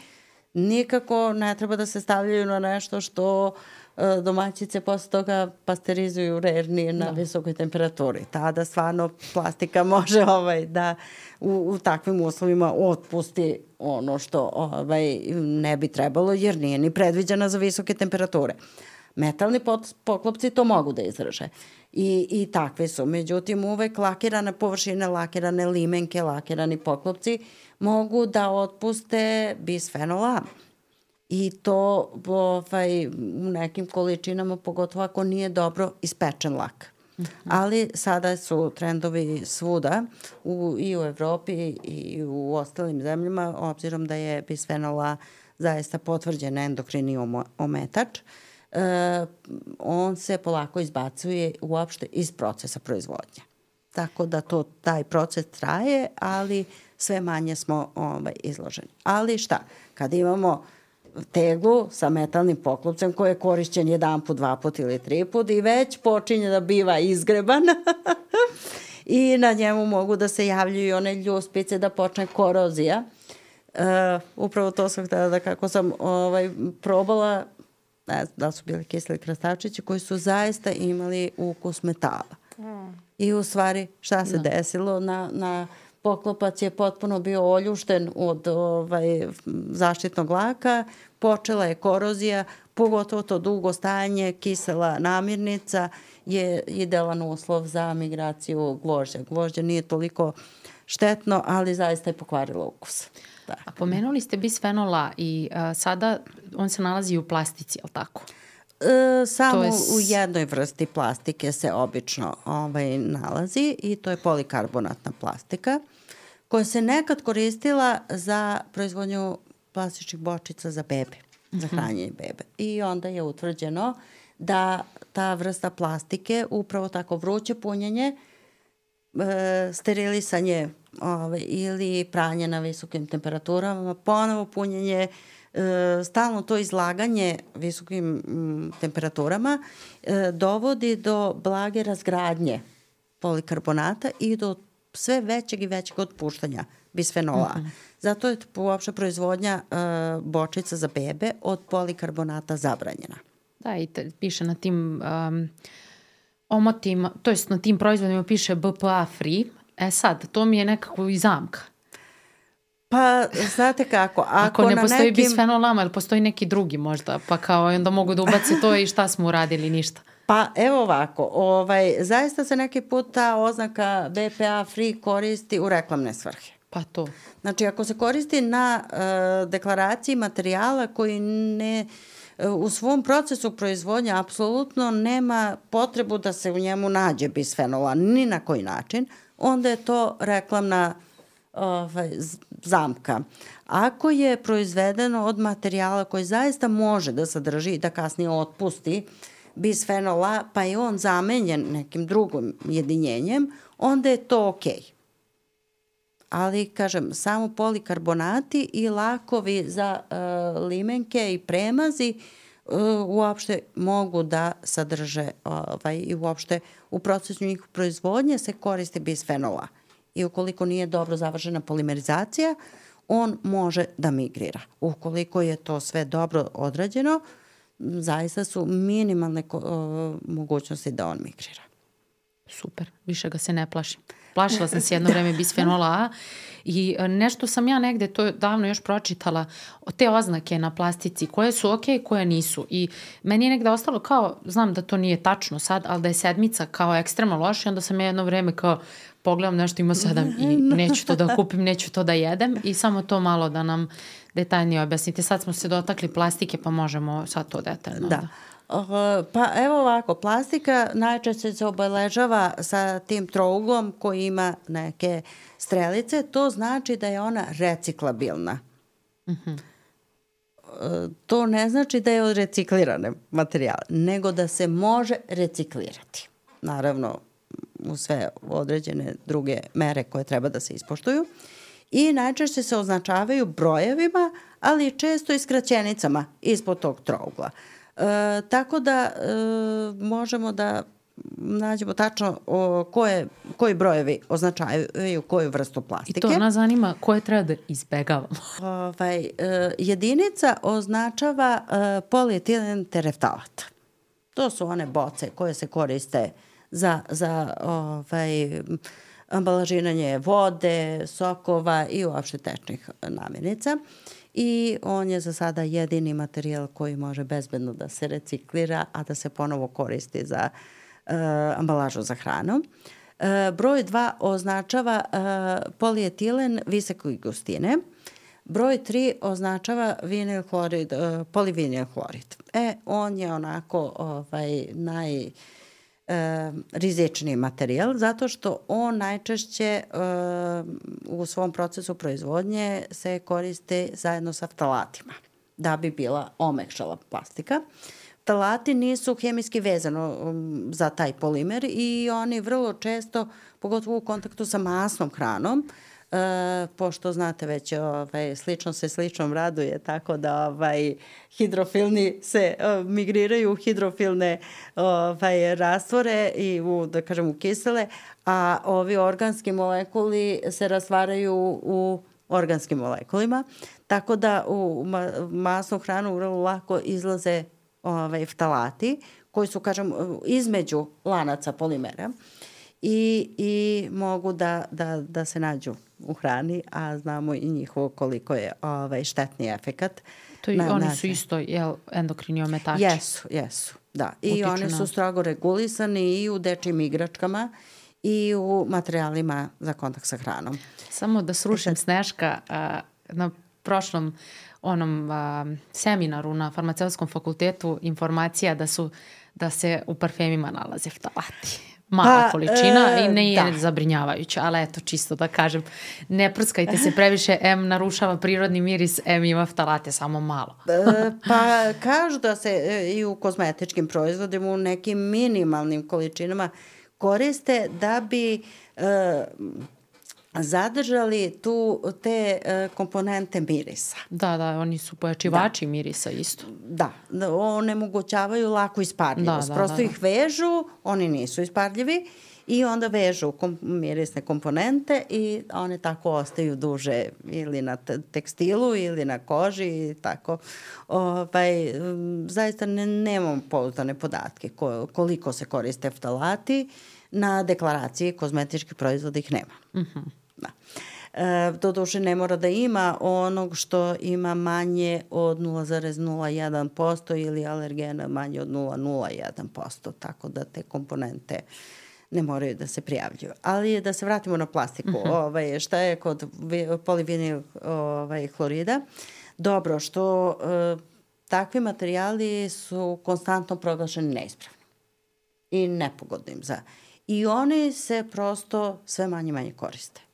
nikako ne treba da se stavljaju na nešto što e, domaćice posle toga pasterizuju rerni na da. visokoj temperaturi. Tada stvarno plastika može ovaj, da u, u takvim uslovima otpusti ono što ovaj, ne bi trebalo jer nije ni predviđena za visoke temperature. Metalni poklopci to mogu da izraže i, i takve su. Međutim, uvek lakirane površine, lakirane limenke, lakirani poklopci mogu da otpuste bisfenol A. I to ovaj, u nekim količinama, pogotovo ako nije dobro ispečen lak. Mm -hmm. Ali sada su trendovi svuda u, i u Evropi i u ostalim zemljama, obzirom da je bisfenol A zaista potvrđen endokrini ometač. Uh, on se polako izbacuje uopšte iz procesa proizvodnje. Tako da to, taj proces traje, ali sve manje smo ovaj, izloženi. Ali šta, kad imamo teglu sa metalnim poklopcem koji je korišćen jedan put, dva put ili tri put i već počinje da biva izgreban i na njemu mogu da se javljaju one ljuspice da počne korozija. Uh, upravo to sam htela da kako sam ovaj, probala ne znam da su bili kiseli krastavčići, koji su zaista imali ukus metala. Mm. I u stvari šta se da. desilo? Na, na poklopac je potpuno bio oljušten od ovaj, zaštitnog laka, počela je korozija, pogotovo to dugo stajanje, kisela namirnica je idealan uslov za migraciju gvožđa. Gvožđa nije toliko štetno, ali zaista je pokvarilo ukus. Da. A pomenuli ste bisfenola i a, sada on se nalazi u plastici, je li tako? E, samo je... u jednoj vrsti plastike se obično ovaj, nalazi i to je polikarbonatna plastika koja se nekad koristila za proizvodnju plastičnih bočica za bebe, za mhm. hranjenje bebe. I onda je utvrđeno da ta vrsta plastike, upravo tako vruće punjenje, e, sterilisanje ove, ili pranje na visokim temperaturama, ponovo punjenje, e, stalno to izlaganje visokim m, temperaturama e, dovodi do blage razgradnje polikarbonata i do sve većeg i većeg otpuštanja bisfenola. Mm -hmm. Zato je uopšte proizvodnja e, bočica za bebe od polikarbonata zabranjena. Da, i te, piše na tim um, omotima, to jest na tim proizvodima piše BPA free, e sad, to mi je nekako i zamka. Pa, znate kako, ako, Ako ne na postoji nekim... bisfenol A, ili postoji neki drugi možda, pa kao onda mogu da ubace to i šta smo uradili, ništa. Pa evo ovako, ovaj, zaista se neki put ta oznaka BPA free koristi u reklamne svrhe. Pa to. Znači, ako se koristi na uh, deklaraciji materijala koji ne e, u svom procesu proizvodnja apsolutno nema potrebu da se u njemu nađe bisfenola ni na koji način, onda je to reklamna ovaj, zamka. Ako je proizvedeno od materijala koji zaista može da sadrži i da kasnije otpusti bisfenola, pa je on zamenjen nekim drugim jedinjenjem, onda je to okej. Okay ali kažem samo polikarbonati i lakovi za uh, limenke i premazi uh, uopšte mogu da sadrže ovaj, i uopšte u procesu njih proizvodnje se koriste bisfenola. I ukoliko nije dobro završena polimerizacija, on može da migrira. Ukoliko je to sve dobro odrađeno, zaista su minimalne uh, mogućnosti da on migrira. Super, više ga se ne plašim. Plašila sam se jedno vreme bisfenola A i e, nešto sam ja negde to davno još pročitala te oznake na plastici koje su ok, koje nisu i meni je negde ostalo kao, znam da to nije tačno sad, ali da je sedmica kao ekstremno loša i onda sam ja jedno vreme kao pogledam nešto ima sedam i neću to da kupim, neću to da jedem i samo to malo da nam detaljnije objasnite. Sad smo se dotakli plastike pa možemo sad to detaljno. Da. Uh, pa evo ovako, plastika najčešće se obeležava sa tim trouglom koji ima neke strelice, to znači da je ona reciklabilna. Uh -huh. uh, to ne znači da je od reciklirane materijale, nego da se može reciklirati. Naravno, u sve određene druge mere koje treba da se ispoštuju. I najčešće se označavaju brojevima, ali često i skraćenicama ispod tog trougla. Uh, E, tako da e, možemo da nađemo tačno o, koje, koji brojevi označavaju koju vrstu plastike. I to nas zanima koje treba da izbegavamo. Ovaj, e, jedinica označava e, polietilen tereftalat. To su one boce koje se koriste za, za ovaj, ambalažiranje vode, sokova i uopšte tečnih namirnica. I on je za sada jedini materijal koji može bezbedno da se reciklira, a da se ponovo koristi za uh, ambalažu za hranu. Uh, broj 2 označava uh, polietilen visoke gustine. Broj 3 označava vinil hlorid, uh, polivinil hlorid. E, on je onako ovaj, naj e, rizični materijal zato što on najčešće e, u svom procesu proizvodnje se koriste zajedno sa ftalatima da bi bila omekšala plastika. Ftalati nisu hemijski vezano um, za taj polimer i oni vrlo često, pogotovo u kontaktu sa masnom hranom, E, pošto znate već ovaj, slično se sličnom raduje, tako da ovaj, hidrofilni se uh, migriraju u hidrofilne ovaj, rastvore i u, da kažem, u kisele, a ovi organski molekuli se rastvaraju u organskim molekulima, tako da u ma masnu hranu vrlo lako izlaze ovaj, ftalati koji su, kažem, između lanaca polimera i, i mogu da, da, da se nađu u hrani, a znamo i njihovo koliko je ovaj, štetni efekat. To i na, oni su isto jel, endokrini ometači. Jesu, jesu, da. I Utiču oni su strogo regulisani i u dečim igračkama i u materijalima za kontakt sa hranom. Samo da srušim e Sneška, a, na prošlom onom a, seminaru na farmaceutskom fakultetu informacija da su da se u parfemima nalaze ftalati mala pa, količina e, i ne je da. zabrinjavajuća, ali eto čisto da kažem, ne prskajte se previše, M narušava prirodni miris, M ima ftalate samo malo. e, pa kažu da se e, i u kozmetičkim proizvodima u nekim minimalnim količinama koriste da bi e, zadržali tu te uh, komponente mirisa. Da, da, oni su pojačivači da. mirisa isto. Da, onemogućavaju lako isparljivost. Da, da, Prosto da, da. ih vežu, oni nisu isparljivi i onda vežu kom, mirisne komponente i one tako ostaju duže ili na tekstilu ili na koži i tako. Ovaj, zaista ne, nemam pouzdane podatke ko, koliko se koriste ftalati. Na deklaraciji kozmetičkih proizvoda ih nema. Uh mhm. -huh. Da. E, doduše ne mora da ima onog što ima manje od 0,01% ili alergena manje od 0,01%, tako da te komponente ne moraju da se prijavljuju. Ali da se vratimo na plastiku. Uh mhm. -huh. ovaj, šta je kod polivinil ovaj, hlorida? Dobro, što e, takvi materijali su konstantno proglašeni neispravni i nepogodnim za... I oni se prosto sve manje manje koriste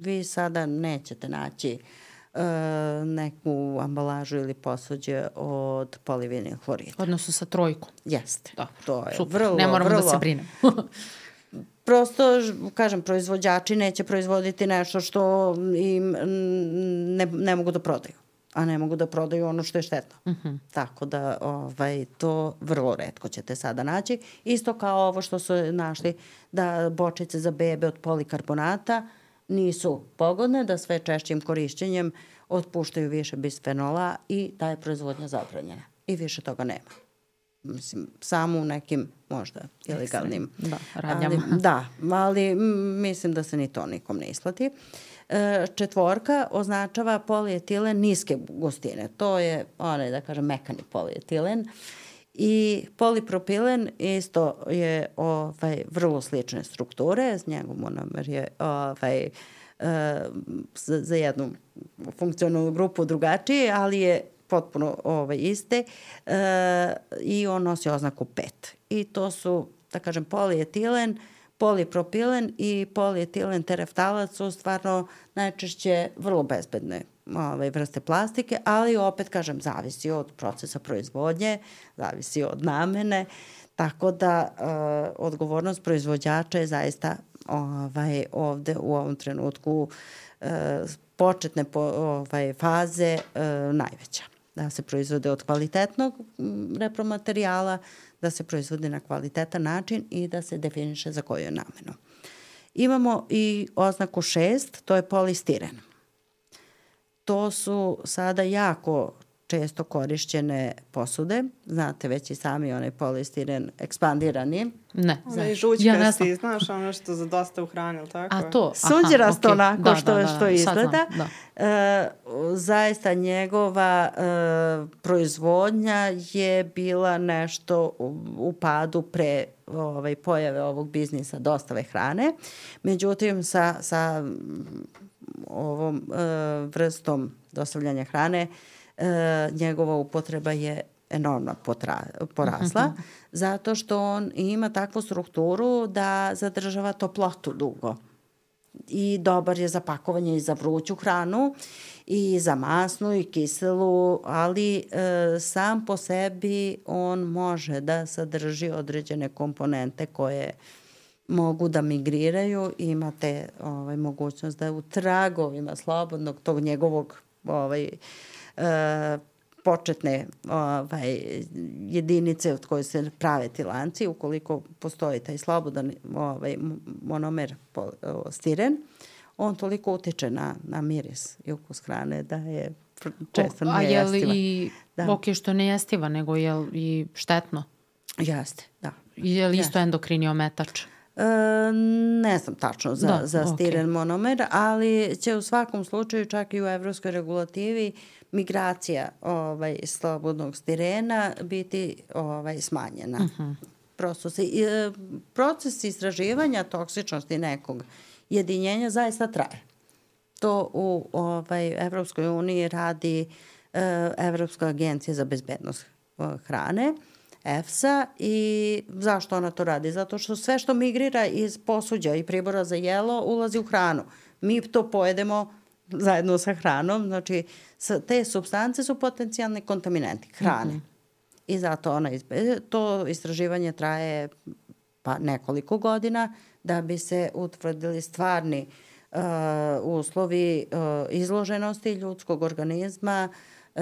vi sada nećete naći e, neku ambalažu ili posuđe od polivinil hlorida. Odnosno sa trojkom. Jeste. Da. To je Super. vrlo, ne moramo vrlo, da se brinemo. prosto, kažem, proizvođači neće proizvoditi nešto što im ne, ne mogu da prodaju a ne mogu da prodaju ono što je štetno. Uh mhm. -huh. Tako da ovaj, to vrlo redko ćete sada naći. Isto kao ovo što su našli da bočice za bebe od polikarbonata nisu pogodne, da sve češćim korišćenjem otpuštaju više bisfenola i da je proizvodnja zabranjena. I više toga nema. Mislim, samo u nekim možda ilegalnim da, radnjama. Ali, da, ali mislim da se ni to nikom ne isplati. E, četvorka označava polietilen niske gustine. To je onaj, da kažem, mekani polietilen. I polipropilen isto je ovaj, vrlo slične strukture, njegov monomer je ovaj, uh, za, jednu funkcionalnu grupu drugačiji, ali je potpuno ovaj, iste uh, i on nosi oznaku PET. I to su, da kažem, polietilen, polipropilen i polietilen tereftalac su stvarno najčešće vrlo bezbedne ovaj, vrste plastike, ali opet, kažem, zavisi od procesa proizvodnje, zavisi od namene, tako da uh, odgovornost proizvođača je zaista ovaj, ovde u ovom trenutku uh, početne po, ovaj, faze uh, najveća. Da se proizvode od kvalitetnog repromaterijala, da se proizvode na kvalitetan način i da se definiše za koju je namenu. Imamo i oznaku 6, to je polistiren to su sada jako često korišćene posude. Znate već i sami onaj polistiren ekspandirani. Ne. Onaj žućkasti, ja znaš ono što za dosta u hrani, ili tako? A to? Suđerasto okay. onako da, što, da, da, što da, izgleda. Da. E, zaista njegova e, proizvodnja je bila nešto u, u padu pre ovaj, pojave ovog biznisa dostave hrane. Međutim, sa, sa ovom e, vrstom dostavljanja hrane e, njegova upotreba je enormno potra, porasla, mhm. zato što on ima takvu strukturu da zadržava toplotu dugo. I dobar je za pakovanje i za vruću hranu i za masnu i kiselu, ali e, sam po sebi on može da sadrži određene komponente koje mogu da migriraju i imate ovaj, mogućnost da u tragovima slobodnog tog njegovog ovaj, e, početne ovaj, jedinice od koje se prave ti lanci, ukoliko postoji taj slobodan ovaj, monomer stiren, on toliko utiče na, na miris i ukus hrane da je često o, nejestiva. A je li i, da. ok, što nejestiva, nego je li i štetno? Jeste, da. Je li isto endokrini ometač? E, ne znam tačno za, da, za stiren okay. monomer, ali će u svakom slučaju čak i u evropskoj regulativi migracija ovaj, slobodnog stirena biti ovaj, smanjena. Uh mhm. -huh. Prosto se, e, proces istraživanja toksičnosti nekog jedinjenja zaista traje. To u ovaj, Evropskoj uniji radi e, Evropska agencija za bezbednost hrane. EFSA i zašto ona to radi? Zato što sve što migrira iz posuđa i pribora za jelo ulazi u hranu. Mi to pojedemo zajedno sa hranom, znači te substance su potencijalni kontaminanti hrane. Mm -hmm. I zato ona izbe, to istraživanje traje pa nekoliko godina da bi se utvrdili stvarni uh, uslovi uh, izloženosti ljudskog organizma uh,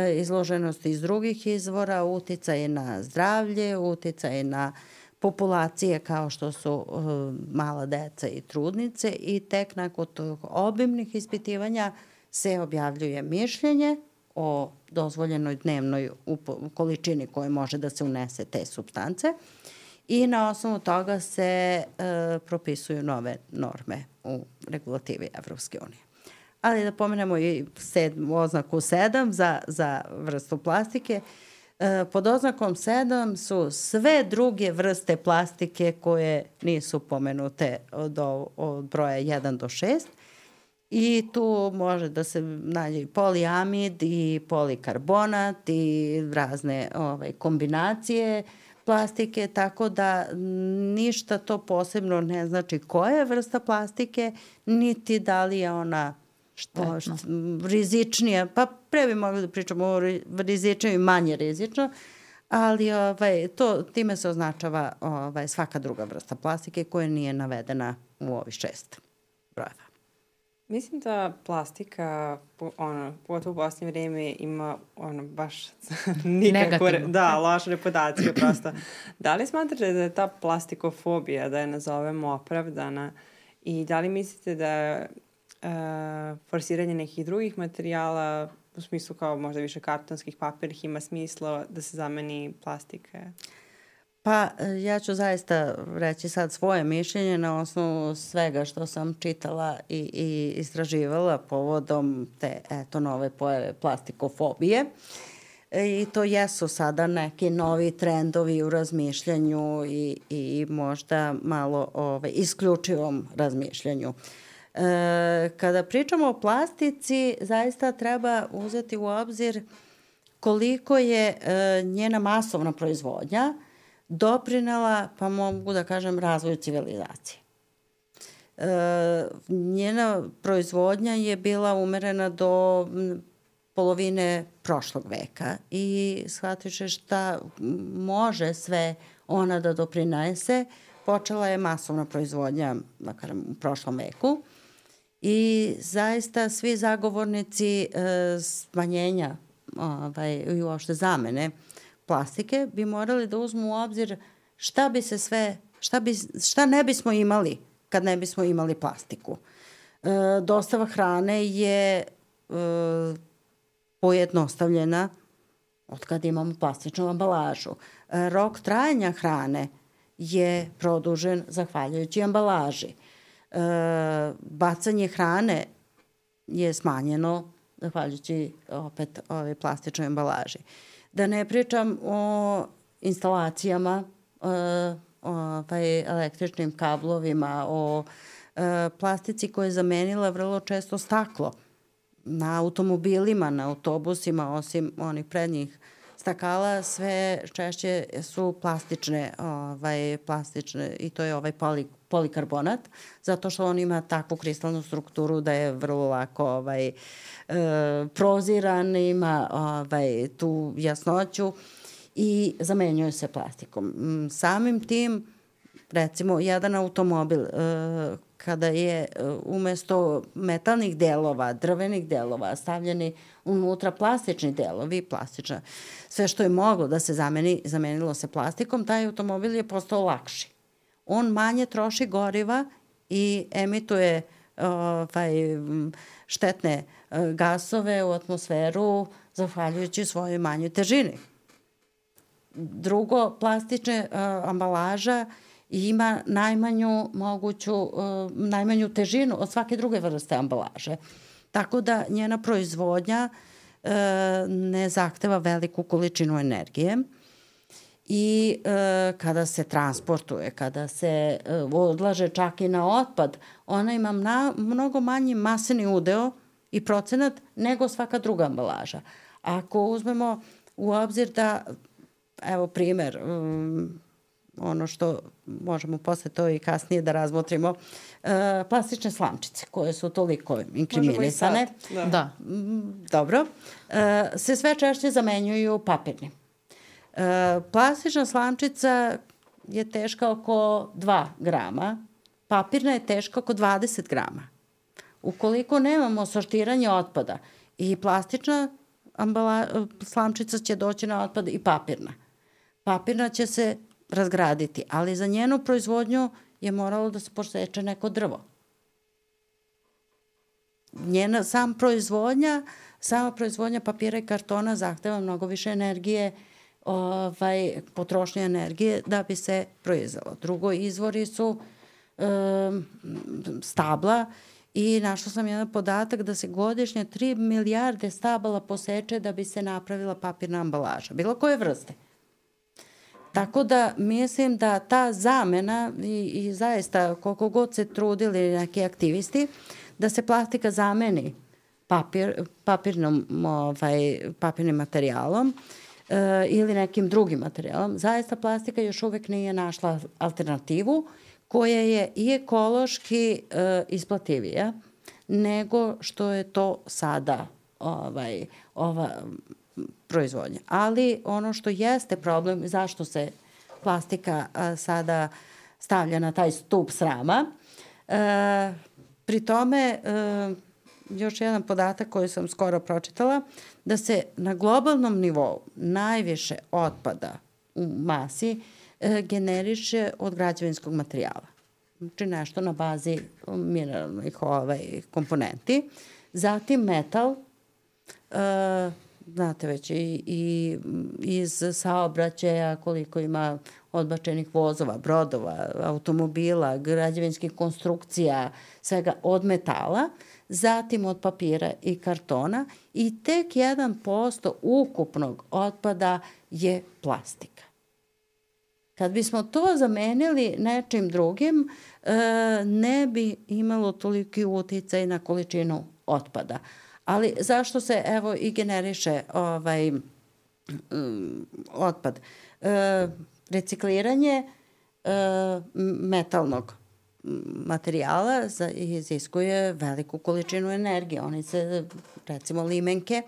izloženost iz drugih izvora, uticaj na zdravlje, uticaj na populacije kao što su uh, mala deca i trudnice i tek nakon tog obimnih ispitivanja se objavljuje mišljenje o dozvoljenoj dnevnoj količini koje može da se unese te substance i na osnovu toga se uh, propisuju nove norme u regulativi Evropske unije. Ali da pomenemo i sedm, oznaku 7 za, za vrstu plastike. E, pod oznakom 7 su sve druge vrste plastike koje nisu pomenute od, od broja 1 do 6. I tu može da se nađe i poliamid i polikarbonat i razne ovaj, kombinacije plastike, tako da ništa to posebno ne znači koja je vrsta plastike, niti da li je ona štetno. Šta, rizičnija, pa pre bi mogli da pričamo o rizičnije i manje rizično, ali ovaj, to, time se označava ovaj, svaka druga vrsta plastike koja nije navedena u ovih šest brojeva. Mislim da plastika, ono, pogotovo u posljednje vreme ima ono, baš nikakvu, re, da, loša reputacija prosto. Da li smatrate da je ta plastikofobija, da je nazovemo opravdana i da li mislite da uh, forsiranje nekih drugih materijala u smislu kao možda više kartonskih papirih ima smisla da se zameni plastike? Pa ja ću zaista reći sad svoje mišljenje na osnovu svega što sam čitala i, i istraživala povodom te eto nove pojave plastikofobije. I to jesu sada neki novi trendovi u razmišljanju i, i možda malo ovaj, isključivom razmišljanju. Uh, E, kada pričamo o plastici, zaista treba uzeti u obzir koliko je e, njena masovna proizvodnja doprinela, pa mogu da kažem, razvoju civilizacije. E, njena proizvodnja je bila umerena do polovine prošlog veka i shvatiše šta može sve ona da doprinese. Počela je masovna proizvodnja, da kažem, u prošlom veku i zaista svi zagovornici e, smanjenja ovaj, i uopšte zamene plastike bi morali da uzmu u obzir šta bi se sve, šta, bi, šta ne bismo imali kad ne bismo imali plastiku. E, dostava hrane je e, pojednostavljena od kad imamo plastičnu ambalažu. E, rok trajanja hrane je produžen zahvaljujući ambalaži. E, bacanje hrane je smanjeno zahvaljujući opet ove plastičnoj embalaži. Da ne pričam o instalacijama, e, o, pa i električnim kablovima, o e, plastici koja je zamenila vrlo često staklo na automobilima, na autobusima, osim onih prednjih stakala, sve češće su plastične, ovaj, plastične i to je ovaj poli, polikarbonat, zato što on ima takvu kristalnu strukturu da je vrlo lako ovaj, e, proziran, ima ovaj, tu jasnoću i zamenjuje se plastikom. Mm, samim tim, recimo, jedan automobil e, kada je e, umesto metalnih delova, drvenih delova, stavljeni unutra plastični delovi, plastična, sve što je moglo da se zameni, zamenilo se plastikom, taj automobil je postao lakši on manje troši goriva i emituje ovaj, štetne e, gasove u atmosferu zahvaljujući svojoj manjoj težini. Drugo, plastična uh, ambalaža ima najmanju moguću, uh, najmanju težinu od svake druge vrste ambalaže. Tako da njena proizvodnja uh, ne zahteva veliku količinu energije i e, kada se transportuje, kada se e, odlaže čak i na otpad, ona ima na, mnogo manji maseni udeo i procenat nego svaka druga ambalaža. Ako uzmemo u obzir da, evo primer, um, ono što možemo posle to i kasnije da razmotrimo, e, plastične slamčice koje su toliko inkriminisane. Da. da. Dobro. E, se sve češće zamenjuju papirnim. E, plastična slamčica je teška oko 2 grama, papirna je teška oko 20 grama. Ukoliko nemamo sortiranje otpada i plastična ambala, slamčica će doći na otpad i papirna. Papirna će se razgraditi, ali za njenu proizvodnju je moralo da se poseče neko drvo. Njena sam proizvodnja, sama proizvodnja papira i kartona zahteva mnogo više energije, ovaj, potrošnje energije da bi se proizvelo. Drugo, izvori su um, stabla i našla sam jedan podatak da se godišnje 3 milijarde stabala poseče da bi se napravila papirna ambalaža, bilo koje vrste. Tako da mislim da ta zamena i, i zaista koliko god se trudili neki aktivisti da se plastika zameni papir, papirnom, ovaj, papirnim materijalom e, ili nekim drugim materijalom, zaista plastika još uvek nije našla alternativu koja je i ekološki e, isplativija nego što je to sada ovaj, ova proizvodnje. Ali ono što jeste problem, zašto se plastika a, sada stavlja na taj stup srama, e, pri tome e, još jedan podatak koji sam skoro pročitala, da se na globalnom nivou najviše otpada u masi e, generiše od građevinskog materijala. Znači nešto na bazi mineralnih ovaj, komponenti. Zatim metal, e, znate već, i, i iz saobraćaja koliko ima odbačenih vozova, brodova, automobila, građevinskih konstrukcija, svega od metala, zatim od papira i kartona i tek 1% ukupnog otpada je plastika. Kad bismo to zamenili nečim drugim, e, ne bi imalo toliki uticaj na količinu otpada. Ali zašto se evo i generiše ovaj um, otpad? E, recikliranje e, metalnog materijala za, iziskuje veliku količinu energije. Oni se, recimo limenke,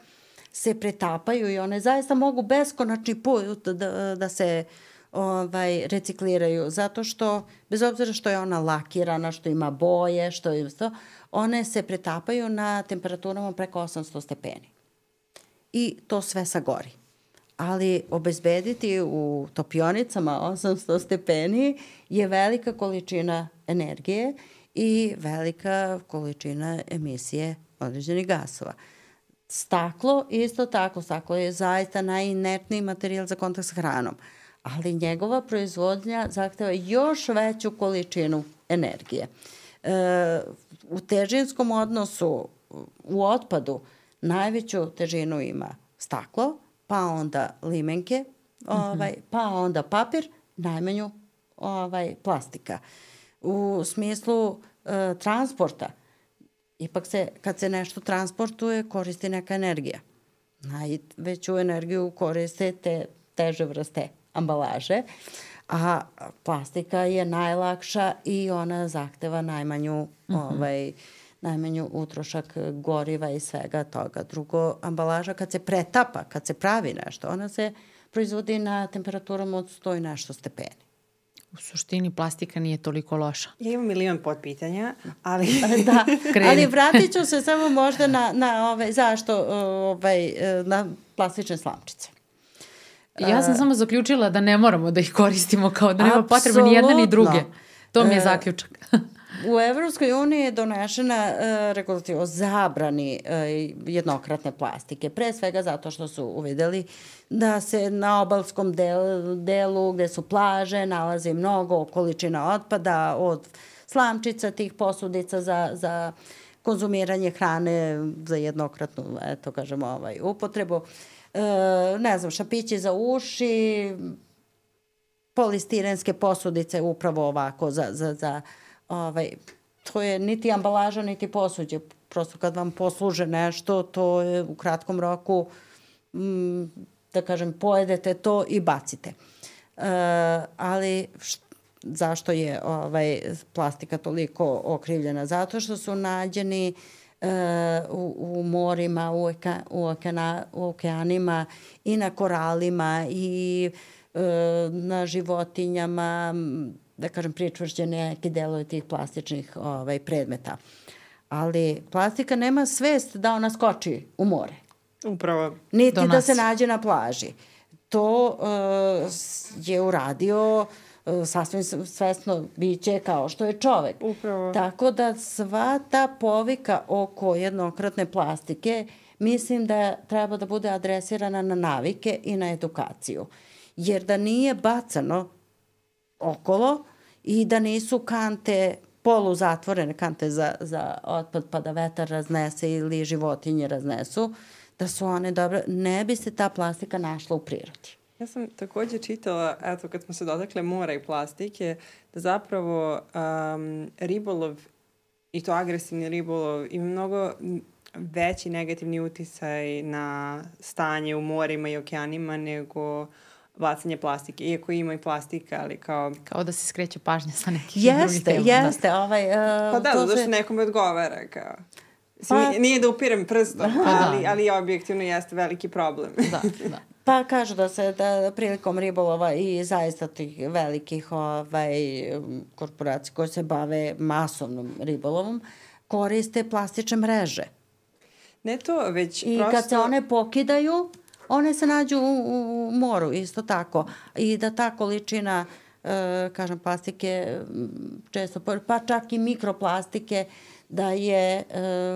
se pretapaju i one zaista mogu beskonačni put da, da se ovaj, recikliraju, zato što, bez obzira što je ona lakirana, što ima boje, što je to, one se pretapaju na temperaturama preko 800 stepeni. I to sve sagori. Ali obezbediti u topionicama 800 stepeni je velika količina energije i velika količina emisije određenih gasova. Staklo, isto tako, staklo je zaista najinertniji materijal za kontakt sa hranom, ali njegova proizvodnja zahteva još veću količinu energije. E, u težinskom odnosu u otpadu najveću težinu ima staklo, pa onda limenke, ovaj, pa onda papir, najmanju ovaj, plastika. U smislu e, transporta, ipak se, kad se nešto transportuje, koristi neka energija. Najveću energiju koriste te teže vrste ambalaže, a plastika je najlakša i ona zahteva najmanju, mm -hmm. ovaj, najmanju utrošak goriva i svega toga. Drugo, ambalaža kad se pretapa, kad se pravi nešto, ona se proizvodi na temperaturom od 100 i nešto stepeni. U suštini plastika nije toliko loša. Ja imam milion potpitanja, ali... da, ali vratit ću se samo možda na, na ove, zašto ovaj, na plastične slamčice. Ja sam samo zaključila da ne moramo da ih koristimo kao da nema potrebe ni jedne ni druge. To mi je zaključak. U Evropskoj uniji je donešena uh, regulativa o zabrani uh, jednokratne plastike. Pre svega zato što su uvideli da se na obalskom delu, delu gde su plaže nalazi mnogo količina otpada od slamčica, tih posudica za, za konzumiranje hrane za jednokratnu, eto kažemo, ovaj, upotrebu. E, ne znam, šapići za uši, polistirenske posudice upravo ovako za, za, za ovaj, to je niti ambalaža, niti posuđe. Prosto kad vam posluže nešto, to je u kratkom roku, m, mm, da kažem, pojedete to i bacite. E, ali št, zašto je ovaj, plastika toliko okrivljena? Zato što su nađeni e, u, u morima, u, eka, u, okena, u okeanima i na koralima i e, na životinjama, da kažem, pričvršćene neki delovi tih plastičnih ovaj, predmeta. Ali plastika nema svest da ona skoči u more. Upravo. Niti da se nađe na plaži. to uh, je uradio uh, sasvim svesno biće kao što je čovek. Upravo. Tako da sva ta povika oko jednokratne plastike mislim da treba da bude adresirana na navike i na edukaciju. Jer da nije bacano okolo i da nisu kante polu zatvorene kante za, za otpad pa da vetar raznese ili životinje raznesu, da su one dobre, ne bi se ta plastika našla u prirodi. Ja sam takođe čitala, eto, kad smo se dotakle mora i plastike, da zapravo um, ribolov, i to agresivni ribolov, ima mnogo veći negativni uticaj na stanje u morima i okeanima nego bacanje plastike, iako ima i plastika, ali kao... Kao da se skreće pažnja sa nekih jeste, drugih tema. Jeste, jeste. Da. Ovaj, uh, pa da, zato što se... nekome odgovara, kao... Pa, nije da upirem prstom, pa, ali, da. ali objektivno jeste veliki problem. Da, da. Pa kažu da se da prilikom ribolova i zaista tih velikih ovaj, korporacija koje se bave masovnom ribolovom koriste plastične mreže. Ne to, već I prosto... kad se one pokidaju, one se nađu u, u moru isto tako. I da ta količina e, kažem plastike često pa čak i mikroplastike da je e,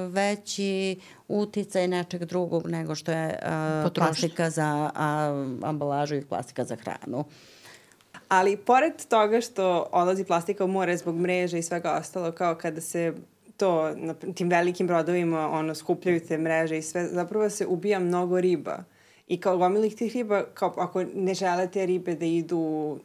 veći uticaj nečeg drugog nego što je e, plastika za a, ambalažu i plastika za hranu. Ali pored toga što odlazi plastika u more zbog mreže i svega ostalo, kao kada se to na tim velikim brodovima ono skupljaju te mreže i sve, zapravo se ubija mnogo riba. I kao gomilih tih riba, kao ako ne žele te ribe da idu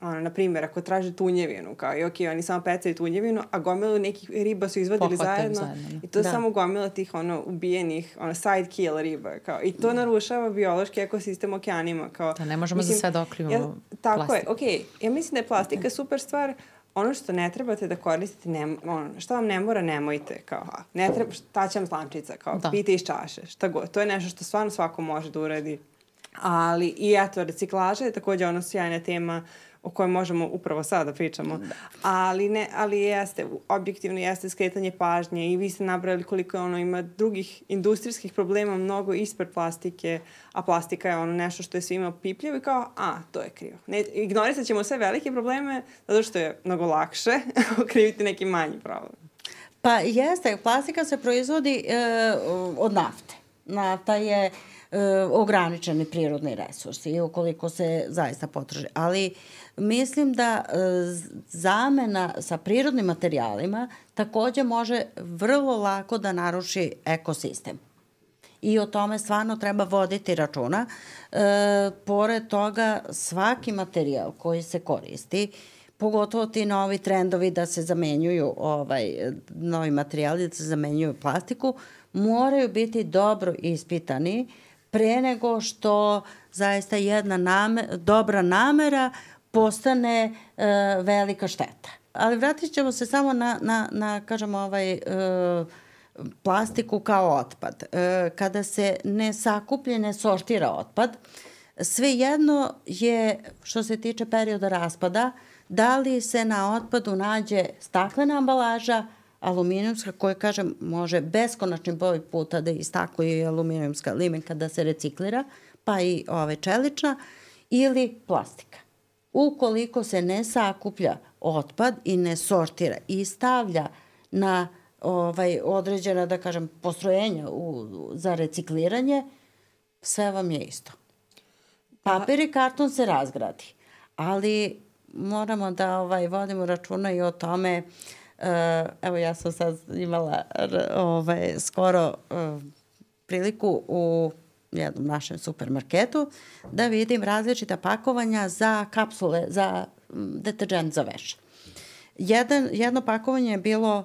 ono, na primjer, ako traže tunjevinu, kao i ok, oni samo pecaju tunjevinu, a gomilu nekih riba su izvadili zajedno, zajedno da. i to da. je samo gomila tih ono, ubijenih, ono, side kill riba, kao, i to da. narušava biološki ekosistem okeanima, kao, da, ne možemo mislim, za sve da okrivimo ja, Tako plastiku. je, ok, ja mislim da je plastika super stvar, ono što ne trebate da koristite, ne, ono, šta vam ne mora, nemojte, kao, a, ne treba, šta će vam slančica, kao, da. pite iz čaše, šta god, to je nešto što stvarno svako može da uradi, ali i eto, reciklaža je takođe ono sjajna tema, o kojoj možemo upravo sada da pričamo. Da. Ali, ne, ali jeste, objektivno jeste skretanje pažnje i vi ste nabrali koliko ono ima drugih industrijskih problema mnogo ispred plastike, a plastika je ono nešto što je svima pipljivo i kao, a, to je krivo. Ne, ignorisat ćemo sve velike probleme zato što je mnogo lakše okriviti neki manji problem. Pa jeste, plastika se proizvodi e, od nafte. Nafta je e, ograničeni prirodni resurs i ukoliko se zaista potraži. Ali mislim da e, zamena sa prirodnim materijalima takođe može vrlo lako da naruši ekosistem. I o tome stvarno treba voditi računa. E, pored toga, svaki materijal koji se koristi, pogotovo ti novi trendovi da se zamenjuju ovaj, novi materijali, da se zamenjuju plastiku, moraju biti dobro ispitani pre nego što zaista jedna name, dobra namera postane e, velika šteta. Ali vratit ćemo se samo na, na, na kažemo, ovaj, e, plastiku kao otpad. E, kada se ne sakuplje, ne sortira otpad, svejedno je, što se tiče perioda raspada, da li se na otpadu nađe staklena ambalaža, aluminijumska, koja, kažem, može beskonačni broj puta da istakuje i aluminijumska limenka da se reciklira, pa i ove čelična, ili plastika ukoliko se ne sakuplja otpad i ne sortira i stavlja na ovaj određena, da kažem, postrojenja u, za recikliranje, sve vam je isto. Papir i karton se razgradi, ali moramo da ovaj, vodimo računa i o tome, uh, evo ja sam sad imala ovaj, skoro uh, priliku u jednom našem supermarketu da vidim različita pakovanja za kapsule za deterđent za veš. Jedan, jedno pakovanje je bilo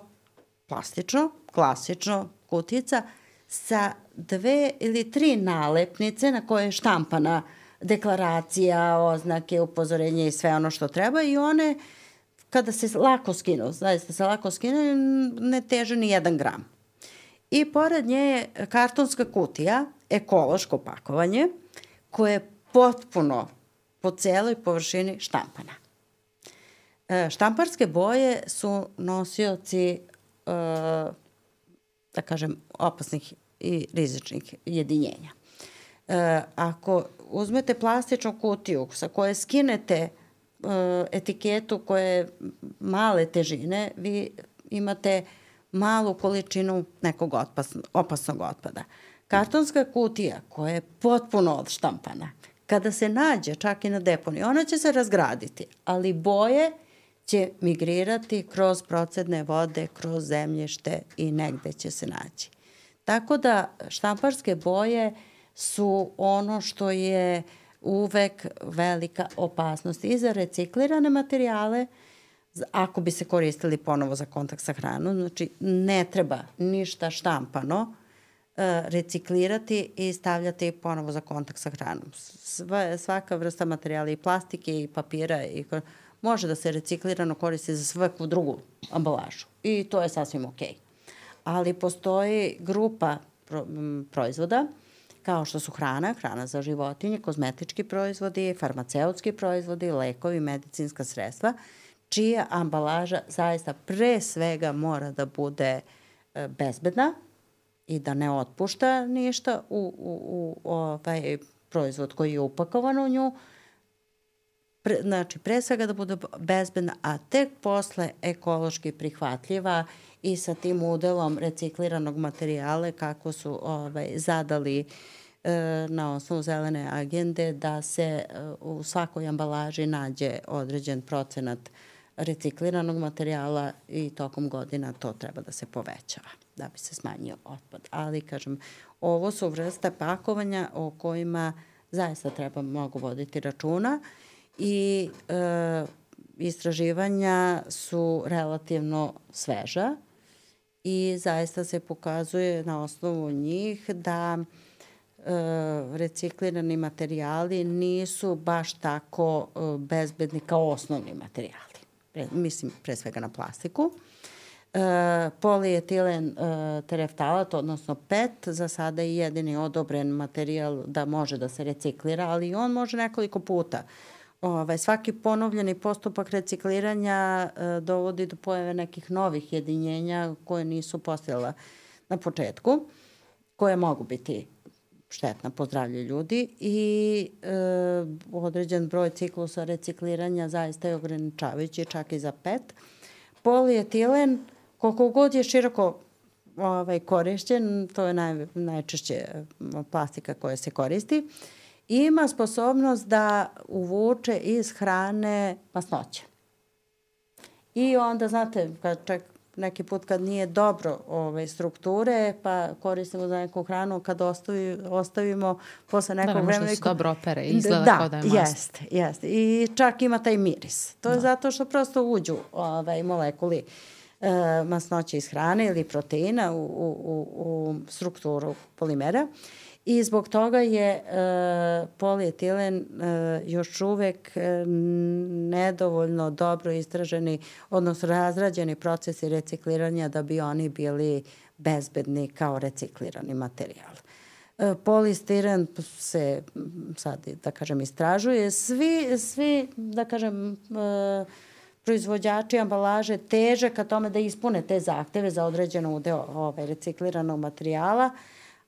plastično, klasično, kutica, sa dve ili tri nalepnice na koje je štampana deklaracija, oznake, upozorenje i sve ono što treba i one kada se lako skinu, zaista se lako skinu, ne teže ni jedan gram. I pored nje je kartonska kutija ekološko pakovanje koje je potpuno po celoj površini štampana. E, štamparske boje su nosioci, e, da kažem, opasnih i rizičnih jedinjenja. E, ako uzmete plastičnu kutiju sa koje skinete etiketu koje je male težine, vi imate malu količinu nekog otpasnog, opasnog otpada. Kartonska kutija koja je potpuno odštampana, kada se nađe čak i na deponiji, ona će se razgraditi, ali boje će migrirati kroz procedne vode, kroz zemljište i negde će se naći. Tako da štamparske boje su ono što je uvek velika opasnost i za reciklirane materijale, ako bi se koristili ponovo za kontakt sa hranom, znači ne treba ništa štampano, e, reciklirati i stavljati ponovo za kontakt sa hranom. Sva, svaka vrsta materijala i plastike i papira i može da se reciklirano koristi za svaku drugu ambalažu i to je sasvim okej. Okay. Ali postoji grupa proizvoda kao što su hrana, hrana za životinje, kozmetički proizvodi, farmaceutski proizvodi, lekovi, medicinska sredstva, čija ambalaža zaista pre svega mora da bude e, bezbedna i da ne otpušta ništa u, u, u ovaj proizvod koji je upakovan u nju, pre, znači pre svega da bude bezbedna, a tek posle ekološki prihvatljiva i sa tim udelom recikliranog materijala kako su ovaj, zadali e, na osnovu zelene agende da se e, u svakoj ambalaži nađe određen procenat recikliranog materijala i tokom godina to treba da se povećava da bi se smanjio otpad. Ali, kažem, ovo su vrste pakovanja o kojima zaista treba mnogo voditi računa i e, istraživanja su relativno sveža i zaista se pokazuje na osnovu njih da e, reciklirani materijali nisu baš tako e, bezbedni kao osnovni materijali. Pre, mislim pre svega na plastiku. E, polietilen e, tereftalat, odnosno PET, za sada je jedini odobren materijal da može da se reciklira, ali on može nekoliko puta ovaj, svaki ponovljeni postupak recikliranja e, dovodi do pojave nekih novih jedinjenja koje nisu postojala na početku, koje mogu biti štetna po zdravlje ljudi i e, određen broj ciklusa recikliranja zaista je ograničavajući čak i za PET. Polietilen, koliko god je široko ovaj, korišćen, to je naj, najčešće plastika koja se koristi, ima sposobnost da uvuče iz hrane masnoće. I onda, znate, kad čak neki put kad nije dobro ove, strukture, pa koristimo za neku hranu, kad ostavi, ostavimo posle nekog da, vremena... Da, se dobro opere, izgleda da, kao da je masno. jeste, jeste. I čak ima taj miris. To je da. zato što prosto uđu ovaj, molekuli e, masnoće iz hrane ili proteina u, u, u, u strukturu polimera. I zbog toga je e, polietilen e, još uvek e, nedovoljno dobro istraženi, odnosno razrađeni procesi recikliranja da bi oni bili bezbedni kao reciklirani materijal. E, polistiren se sad, da kažem, istražuje. Svi, svi da kažem, e, proizvođači ambalaže teže ka tome da ispune te zahteve za određeno udeo ovaj, recikliranog materijala,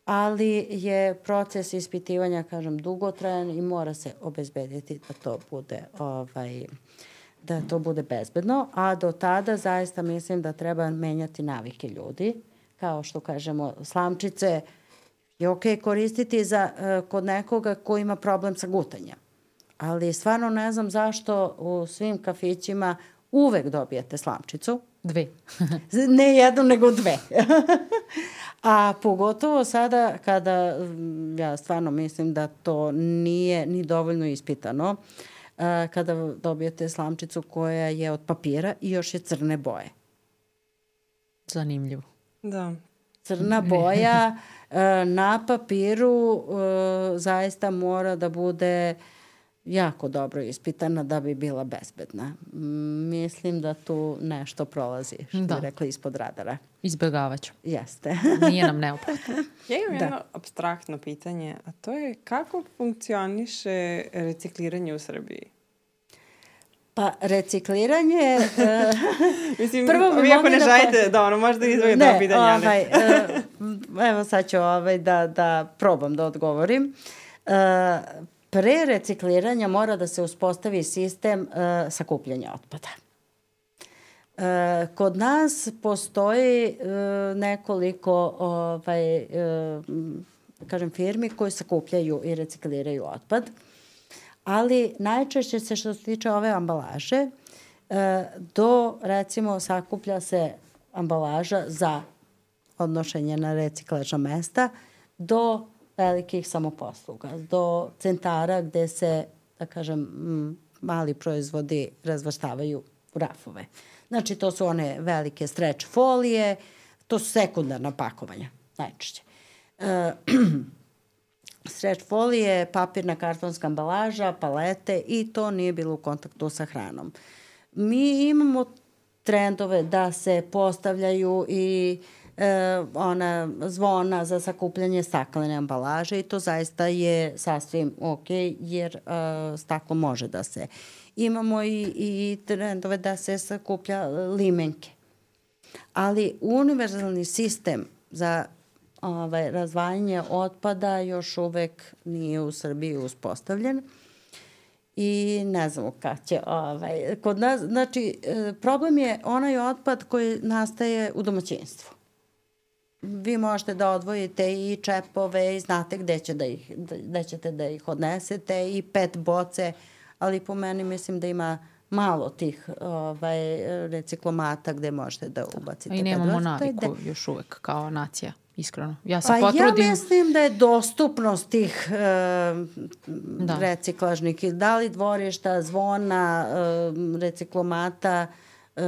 ali je proces ispitivanja, kažem, dugotrajan i mora se obezbediti da to bude ovaj, da to bude bezbedno, a do tada zaista mislim da treba menjati navike ljudi, kao što kažemo, slamčice je ok koristiti za, uh, kod nekoga ko ima problem sa gutanjem. Ali stvarno ne znam zašto u svim kafićima uvek dobijete slamčicu. Dve. ne jednu, nego dve. A pogotovo sada kada, ja stvarno mislim da to nije ni dovoljno ispitano, kada dobijete slamčicu koja je od papira i još je crne boje. Zanimljivo. Da. Crna boja na papiru zaista mora da bude jako dobro ispitana da bi bila bezbedna. Mislim da tu nešto prolazi, što da. bi rekla, ispod radara. Izbjegavaću. Jeste. Nije nam neophodno. Ja imam da. jedno abstraktno pitanje, a to je kako funkcioniše recikliranje u Srbiji? Pa, recikliranje... uh, Mislim, prvo vi ako ne da želite, pa... da ono, možda izvojite pitanje. Ovaj, uh, evo sad ću ovaj, da, da probam da odgovorim. Uh, pre recikliranja mora da se uspostavi sistem e, sakupljanja otpada. E, kod nas postoji e, nekoliko ovaj, e, kažem, firmi koje sakupljaju i recikliraju otpad, ali najčešće se što se tiče ove ambalaže, e, do recimo sakuplja se ambalaža za odnošenje na reciklažna mesta do velikih samoposluga, do centara gde se, da kažem, mali proizvodi razvrstavaju u rafove. Znači, to su one velike stretch folije, to su sekundarna pakovanja, najčešće. E, stretch folije, papirna kartonska ambalaža, palete i to nije bilo u kontaktu sa hranom. Mi imamo trendove da se postavljaju i e, ona zvona za sakupljanje staklene ambalaže i to zaista je sasvim ok jer e, staklo može da se. Imamo i, i trendove da se sakuplja limenke. Ali univerzalni sistem za ovaj, razvajanje otpada još uvek nije u Srbiji uspostavljen i ne znamo kad će ovaj, kod nas, znači e, problem je onaj otpad koji nastaje u domaćinstvu vi možete da odvojite i čepove i znate gde, će da ih, gde ćete da ih odnesete i pet boce, ali po meni mislim da ima malo tih ovaj, reciklomata gde možete da ubacite. I nemamo naviku da... još uvek kao nacija iskreno. Ja se pa potrudim... ja mislim da je dostupnost tih e, da. reciklažnih, da li dvorišta, zvona, e, reciklomata, e,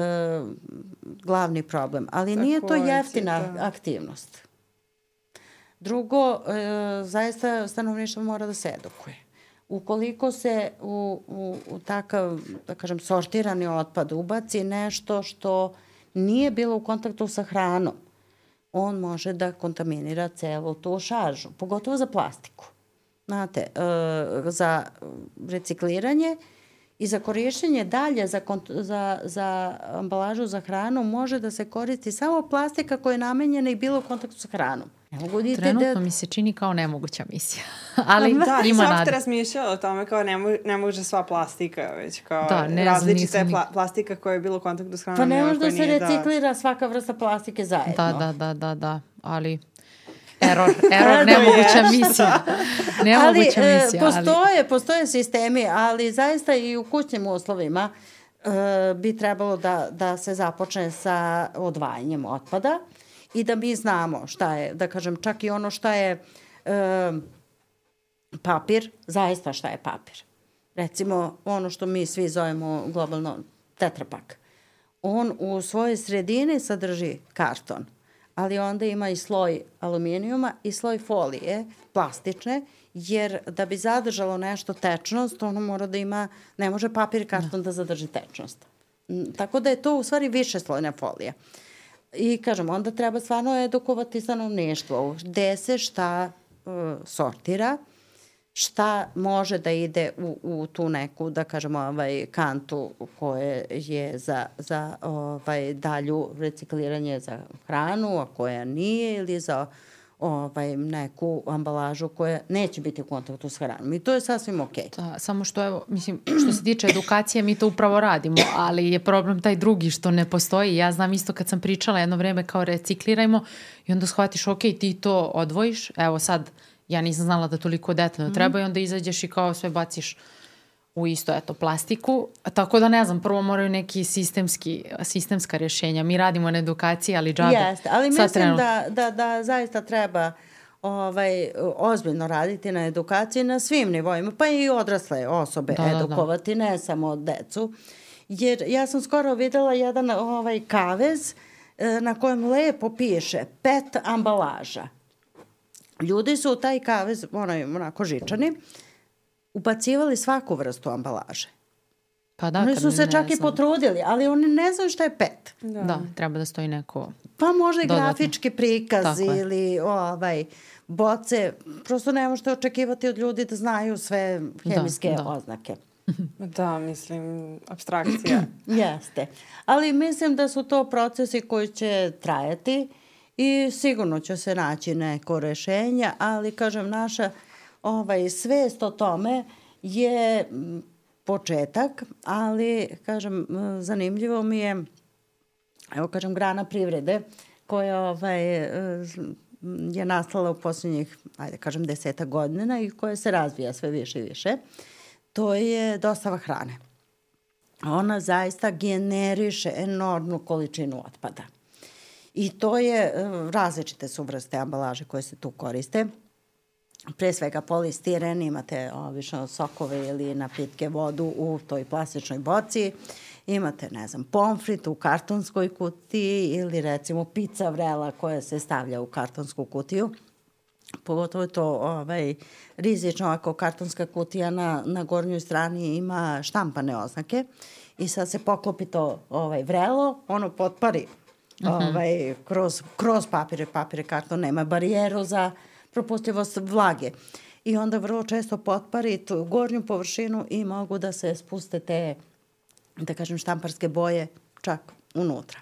glavni problem. Ali Tako nije to jeftina da. aktivnost. Drugo, e, zaista stanovništvo mora da se edukuje. Ukoliko se u, u, u takav, da kažem, sortirani otpad ubaci nešto što nije bilo u kontaktu sa hranom, on može da kontaminira celu tu šaržu, pogotovo za plastiku. Znate, e, za recikliranje i za korišćenje dalje za, za, za ambalažu za hranu može da se koristi samo plastika koja je namenjena i bilo u kontaktu sa hranom. Ne mogu da Trenutno da... mi se čini kao nemoguća misija. Ali da, ima nada. Da, razmišljala o tome kao ne, mo ne može sva plastika, već kao da, ne različite nisam... pla plastika koja je bilo u kontaktu s hranom. Pa ne može da se reciklira da... svaka vrsta plastike zajedno. Da, da, da, da, da, ali Error, error, nemoguća misija. Nemoguća ali, misija. Ali postoje, postoje sistemi, ali zaista i u kućnim uslovima uh, bi trebalo da, da se započne sa odvajanjem otpada i da mi znamo šta je, da kažem, čak i ono šta je uh, papir, zaista šta je papir. Recimo, ono što mi svi zovemo globalno tetrapak. On u svojoj sredini sadrži karton – ali onda ima i sloj aluminijuma i sloj folije plastične, jer da bi zadržalo nešto tečnost, ono mora da ima, ne može papir i karton da, da zadrži tečnost. Tako da je to u stvari više slojna folija. I kažem, onda treba stvarno edukovati stanovništvo, gde se šta uh, sortira, šta može da ide u, u tu neku, da kažemo, ovaj, kantu koje je za, za ovaj, dalju recikliranje za hranu, a koja nije, ili za ovaj, neku ambalažu koja neće biti u kontaktu s hranom. I to je sasvim okej. Okay. Da, samo što, evo, mislim, što se tiče edukacije, mi to upravo radimo, ali je problem taj drugi što ne postoji. Ja znam isto kad sam pričala jedno vreme kao reciklirajmo i onda shvatiš, ok, ti to odvojiš, evo sad ja nisam znala da toliko detaljno mm. treba i onda izađeš i kao sve baciš u isto eto plastiku. Tako da ne znam, prvo moraju neki sistemski, sistemska rješenja. Mi radimo na edukaciji, ali džabe. Jeste, ali mislim trenut... da, da, da zaista treba ovaj, ozbiljno raditi na edukaciji na svim nivoima, pa i odrasle osobe da, edukovati, da, da. ne samo decu. Jer ja sam skoro videla jedan ovaj kavez eh, na kojem lepo piše pet ambalaža ljudi su u taj kavez, onaj, onako žičani, ubacivali svaku vrstu ambalaže. Pa da, oni su se čak znam. i potrudili, ali oni ne znaju šta je pet. Da, da treba da stoji neko Pa možda i grafički prikaz Tako ili ovaj, boce. Prosto ne možete očekivati od ljudi da znaju sve hemijske da, da. oznake. Da, mislim, abstrakcija. Jeste. Ali mislim da su to procesi koji će trajati i sigurno će se naći neko rešenje, ali kažem naša ovaj, svest o tome je početak, ali, kažem, zanimljivo mi je, evo kažem, grana privrede koja ovaj, je nastala u posljednjih, ajde kažem, deseta godina i koja se razvija sve više i više, to je dostava hrane. Ona zaista generiše enormnu količinu otpada. I to je, različite su vrste ambalaže koje se tu koriste. Pre svega polistiren, imate obično sokove ili napitke vodu u toj plastičnoj boci, imate, ne znam, pomfrit u kartonskoj kutiji ili recimo pizza vrela koja se stavlja u kartonsku kutiju. Pogotovo je to ovaj, rizično ako kartonska kutija na, na gornjoj strani ima štampane oznake. I sad se poklopi to ovaj, vrelo, ono potpari uh mhm. -huh. ovaj, kroz, kroz papire, papire karton nema barijeru za propustljivost vlage. I onda vrlo često potpari tu gornju površinu i mogu da se spuste te, da kažem, štamparske boje čak unutra.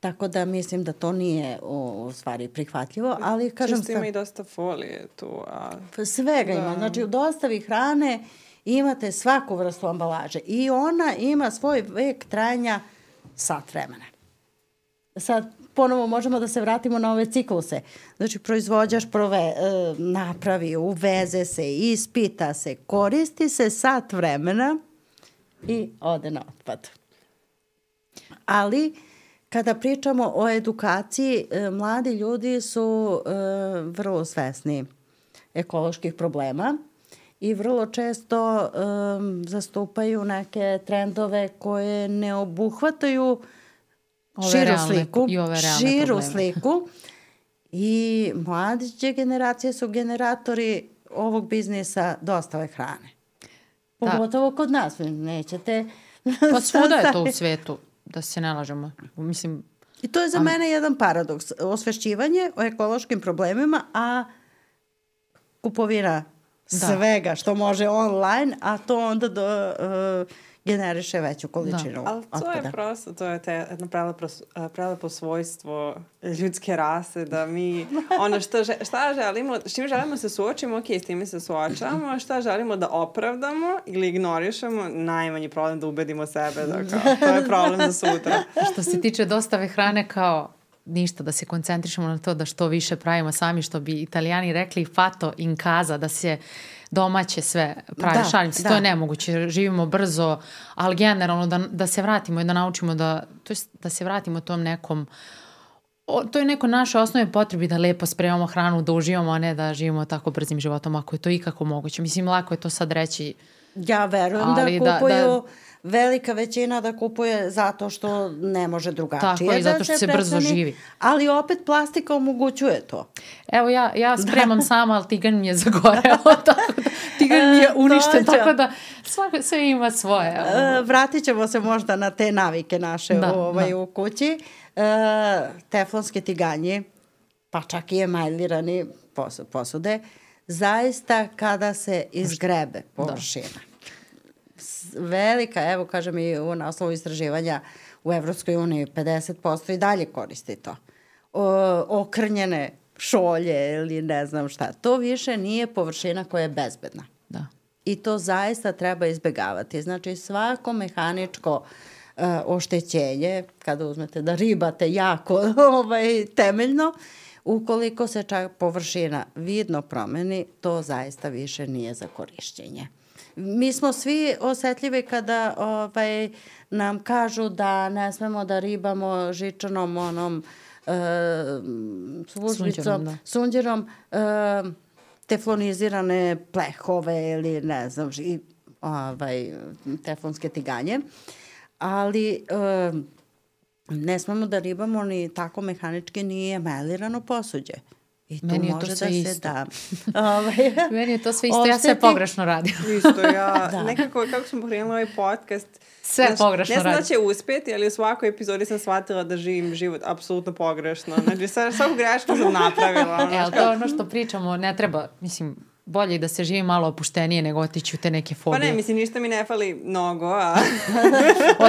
Tako da mislim da to nije u, u stvari prihvatljivo, ali kažem... Često ima i dosta folije tu. A... Pa svega da. ima. Znači u dostavi hrane imate svaku vrstu ambalaže i ona ima svoj vek trajanja sat vremena. Sad, ponovo možemo da se vratimo na ove cikluse. Znači, proizvođač prove, e, napravi, uveze se, ispita se, koristi se sat vremena i ode na otpad. Ali, kada pričamo o edukaciji, e, mladi ljudi su e, vrlo svesni ekoloških problema i vrlo često zastupaju neke trendove koje ne obuhvataju uh, ove širu sliku, i ove širu probleme. sliku i mlađe generacije su generatori ovog biznisa dostave hrane. Da. Pogotovo kod nas, nećete... Pa svuda je to u svetu, da se ne lažemo. Mislim, I to je za a... mene jedan paradoks. Osvešćivanje o ekološkim problemima, a kupovina da. svega što može online, a to onda do, uh, generiše veću količinu da. Ali to otpada. je prosto, to je te jedno prelepo, prelepo svojstvo ljudske rase, da mi, ono što, šta želimo, s čim želimo se suočimo, ok, s tim se suočavamo, a šta želimo da opravdamo ili ignorišemo, najmanji problem da ubedimo sebe, da kao, to je problem za sutra. što se tiče dostave hrane, kao ništa, da se koncentrišemo na to da što više pravimo sami, što bi italijani rekli fato in casa, da se domaće sve pravi. Da, Šalim se, da. to je nemoguće. Živimo brzo, ali generalno da, da se vratimo i da naučimo da, to jest, da se vratimo tom nekom o, to je neko naše osnovne potrebi da lepo spremamo hranu, da uživamo, a ne da živimo tako brzim životom, ako je to ikako moguće. Mislim, lako je to sad reći. Ja verujem da kupuju da, da, velika većina da kupuje zato što ne može drugačije. Tako je, da zato što se brzo živi. Ali opet plastika omogućuje to. Evo ja, ja spremam da. sama, ali tigan mi je zagoreo, tako da tigan mi je e, uništen, tako da svako, sve ima svoje. E, vratit ćemo se možda na te navike naše da, u, ovaj, da. u kući. E, teflonske tiganje, pa čak i emajlirani posude, zaista kada se izgrebe da. površina. Da velika, evo kažem i u naslovu istraživanja u Evropskoj uniji 50% i dalje koristi to. O, okrnjene šolje ili ne znam šta. To više nije površina koja je bezbedna. Da. I to zaista treba izbegavati. Znači svako mehaničko uh, oštećenje, kada uzmete da ribate jako ovaj, temeljno, ukoliko se čak površina vidno promeni, to zaista više nije za korišćenje mi smo svi osetljivi kada ovaj, nam kažu da ne smemo da ribamo žičanom onom e, službicom, sunđerom, da. e, teflonizirane plehove ili ne znam, i, ovaj, teflonske tiganje. Ali e, ne smemo da ribamo ni tako mehanički ni emelirano posuđe. I tu Meni je može to sve da isto. se da. Ovaj, Meni je to sve isto, ja sve pogrešno radim. isto, ja da. nekako kako smo pokrenuli ovaj podcast, sve znaš, pogrešno radim. Ne znam da će uspjeti, ali u svakoj epizodi sam shvatila da živim život apsolutno pogrešno. Znači, sad svaku grešku sam napravila. Evo, to je ono što pričamo, ne treba, mislim, bolje da se živi malo opuštenije nego otići u te neke fobije. Pa ne, mislim, ništa mi ne fali mnogo, a...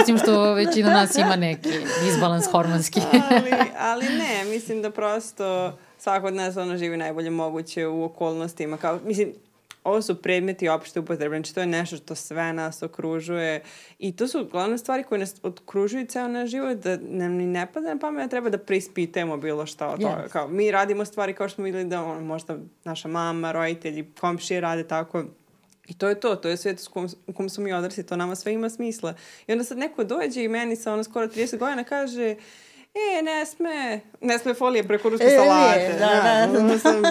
Osim što većina nas ima neki disbalans hormonski. ali, ali ne, mislim da prosto svako od nas ono živi najbolje moguće u okolnostima. Kao, mislim, ovo su predmeti opšte upotrebe, znači to je nešto što sve nas okružuje i to su glavne stvari koje nas okružuju ceo naš život, da nam ni ne pada na pamet da treba da preispitujemo bilo šta od toga. Yes. Kao, mi radimo stvari kao što smo videli da on, možda naša mama, roditelji, komšije rade tako, I to je to, to je svet u kom, u kom smo mi odrasli, to nama sve ima smisla. I onda sad neko dođe i meni sa ono skoro 30 godina kaže, e, ne sme, ne sme folije preko ruske e, salate. Da, da, da. da. Sam,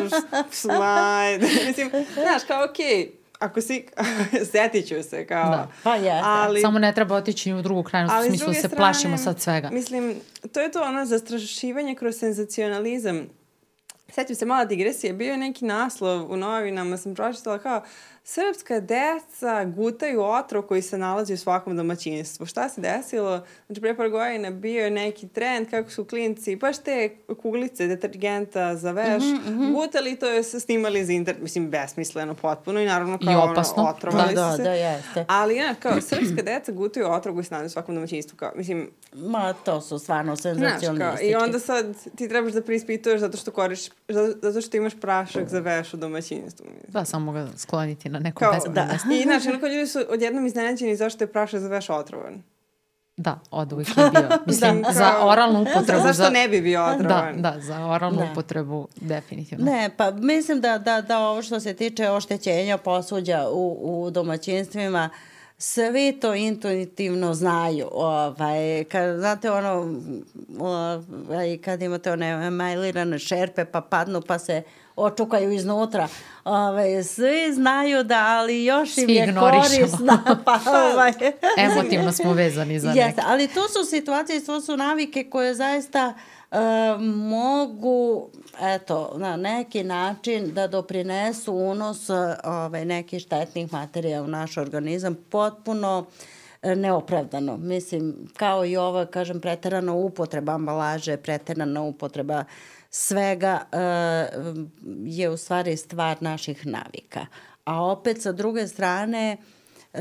smajde. Mislim, znaš, kao, okej, okay, ako si, setit ću se, kao... Da. Pa jeste. Ali, Samo ne treba otići u drugu krajnost, u smislu se strane, plašimo sad svega. Mislim, to je to ono zastrašivanje kroz senzacionalizam. Sećam se, mala digresija, bio je neki naslov u novinama, sam pročitala kao, srpska deca gutaju otrov koji se nalazi u svakom domaćinstvu. Šta se desilo? Znači, pre par godina bio je neki trend kako su klinci, baš te kuglice detergenta za veš, mm -hmm. gutali to je se snimali za internet, mislim, besmisleno potpuno i naravno kao I opasno. ono, otrovali da, da, se. Da, jeste. Ali, ja, kao, srpska deca gutaju otrov koji se nalazi u svakom domaćinstvu. Kao, mislim, Ma, to su stvarno senzacionalistički. I onda sad ti trebaš da prispituješ zato što koriš, zato što imaš prašak za veš u domaćinstvu. Mislim. Da, samo ga skloniti na neko Kao, da. I znači, onako ljudi su odjednom iznenađeni zašto je prašak za veš otrovan. Da, od uvijek je bio. Mislim, da, za oralnu upotrebu. Zašto za... ne bi bio otrovan? Da, da, za oralnu da. upotrebu definitivno. Ne, pa mislim da, da, da ovo što se tiče oštećenja posuđa u, u domaćinstvima, svi to intuitivno znaju. Ovaj, kad, znate ono, ovaj, kad imate one majlirane šerpe pa padnu pa se očukaju iznutra. Ove, svi znaju da, ali još im je korisna. Pa, ovaj. Emotivno smo vezani za neke. Jeste, ali to su situacije, to su navike koje zaista e, mogu eto, na neki način da doprinesu unos ove, nekih štetnih materija u naš organizam potpuno e, neopravdano. Mislim, kao i ova, kažem, preterana upotreba ambalaže, preterana upotreba svega uh, je u stvari stvar naših navika. A opet sa druge strane uh,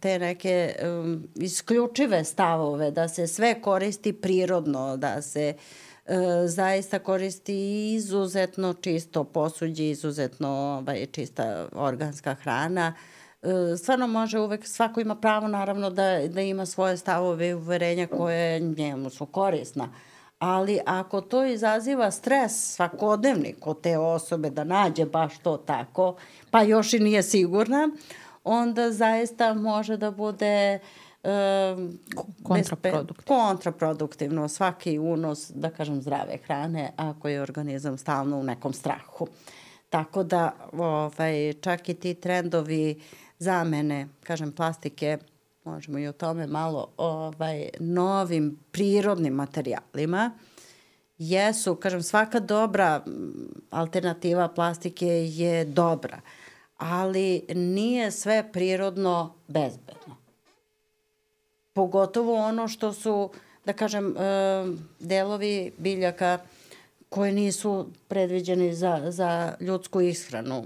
te neke um, isključive stavove da se sve koristi prirodno, da se zaista koristi izuzetno čisto posuđe, izuzetno ovaj, čista organska hrana, stvarno može uvek, svako ima pravo naravno da, da ima svoje stavove i uverenja koje njemu su korisna. Ali ako to izaziva stres svakodnevni kod te osobe da nađe baš to tako, pa još i nije sigurna, onda zaista može da bude kontraproduktivno. kontraproduktivno svaki unos, da kažem, zdrave hrane ako je organizam stalno u nekom strahu. Tako da ovaj, čak i ti trendovi zamene, kažem, plastike možemo i o tome malo, ovaj, novim prirodnim materijalima, jesu, kažem, svaka dobra alternativa plastike je dobra, ali nije sve prirodno bezbedno. Pogotovo ono što su, da kažem, delovi biljaka koji nisu predviđeni za, za ljudsku ishranu,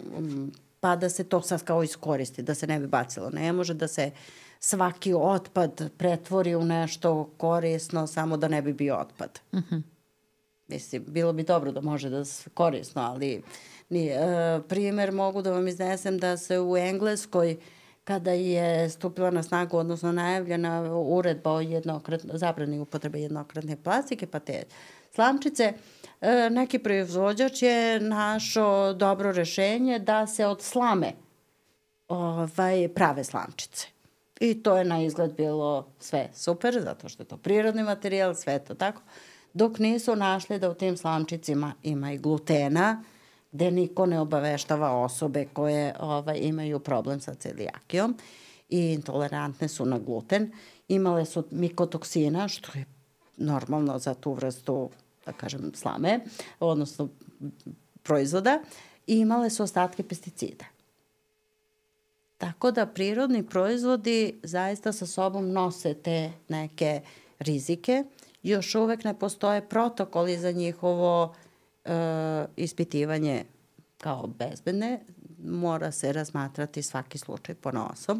pa da se to sad kao iskoristi, da se ne bi bacilo. Ne može da se uh, svaki otpad pretvori u nešto korisno samo da ne bi bio otpad. Uh mhm. -huh. Mislim, bilo bi dobro da može da se korisno, ali nije. E, primer mogu da vam iznesem da se u Engleskoj kada je stupila na snagu, odnosno najavljena uredba o jednokrat, zabrani upotrebe jednokratne plastike, pa te slamčice, e, neki proizvođač je našo dobro rešenje da se od slame ovaj, prave slamčice. I to je na izgled bilo sve super, zato što je to prirodni materijal, sve to tako. Dok nisu našli da u tim slamčicima ima i glutena, gde niko ne obaveštava osobe koje ovaj, imaju problem sa celijakijom i intolerantne su na gluten. Imale su mikotoksina, što je normalno za tu vrstu, da kažem, slame, odnosno proizvoda, i imale su ostatke pesticida. Tako da prirodni proizvodi zaista sa sobom nose te neke rizike. Još uvek ne postoje protokoli za njihovo e, ispitivanje kao bezbedne. Mora se razmatrati svaki slučaj po osob.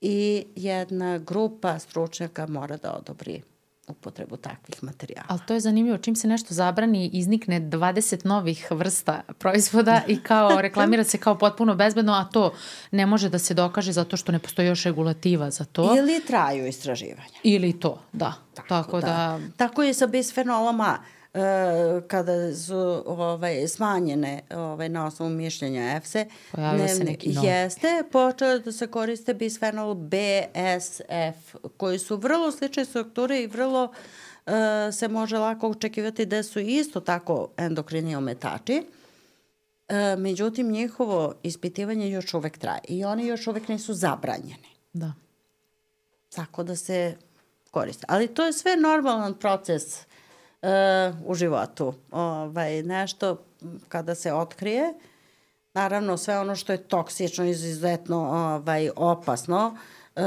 I jedna grupa stručnjaka mora da odobri upotrebu takvih materijala. Ali to je zanimljivo, čim se nešto zabrani, iznikne 20 novih vrsta proizvoda i kao reklamira se kao potpuno bezbedno, a to ne može da se dokaže zato što ne postoji još regulativa za to. Ili traju istraživanja. Ili to, da. Tako, Tako da... da... Tako je sa bisfenolom A. E, kada su ovaj, smanjene ovaj, na osnovu mišljenja EFSE, Pojavio se neki nov. jeste počeo da se koriste bisfenol B, S, F, koji su vrlo slične strukture i vrlo uh, se može lako očekivati da su isto tako endokrini ometači. E, međutim, njihovo ispitivanje još uvek traje i oni još uvek nisu zabranjeni. Da. Tako da se koriste. Ali to je sve normalan proces uh, u životu. Ovaj, nešto kada se otkrije, naravno sve ono što je toksično, izuzetno ovaj, opasno, uh,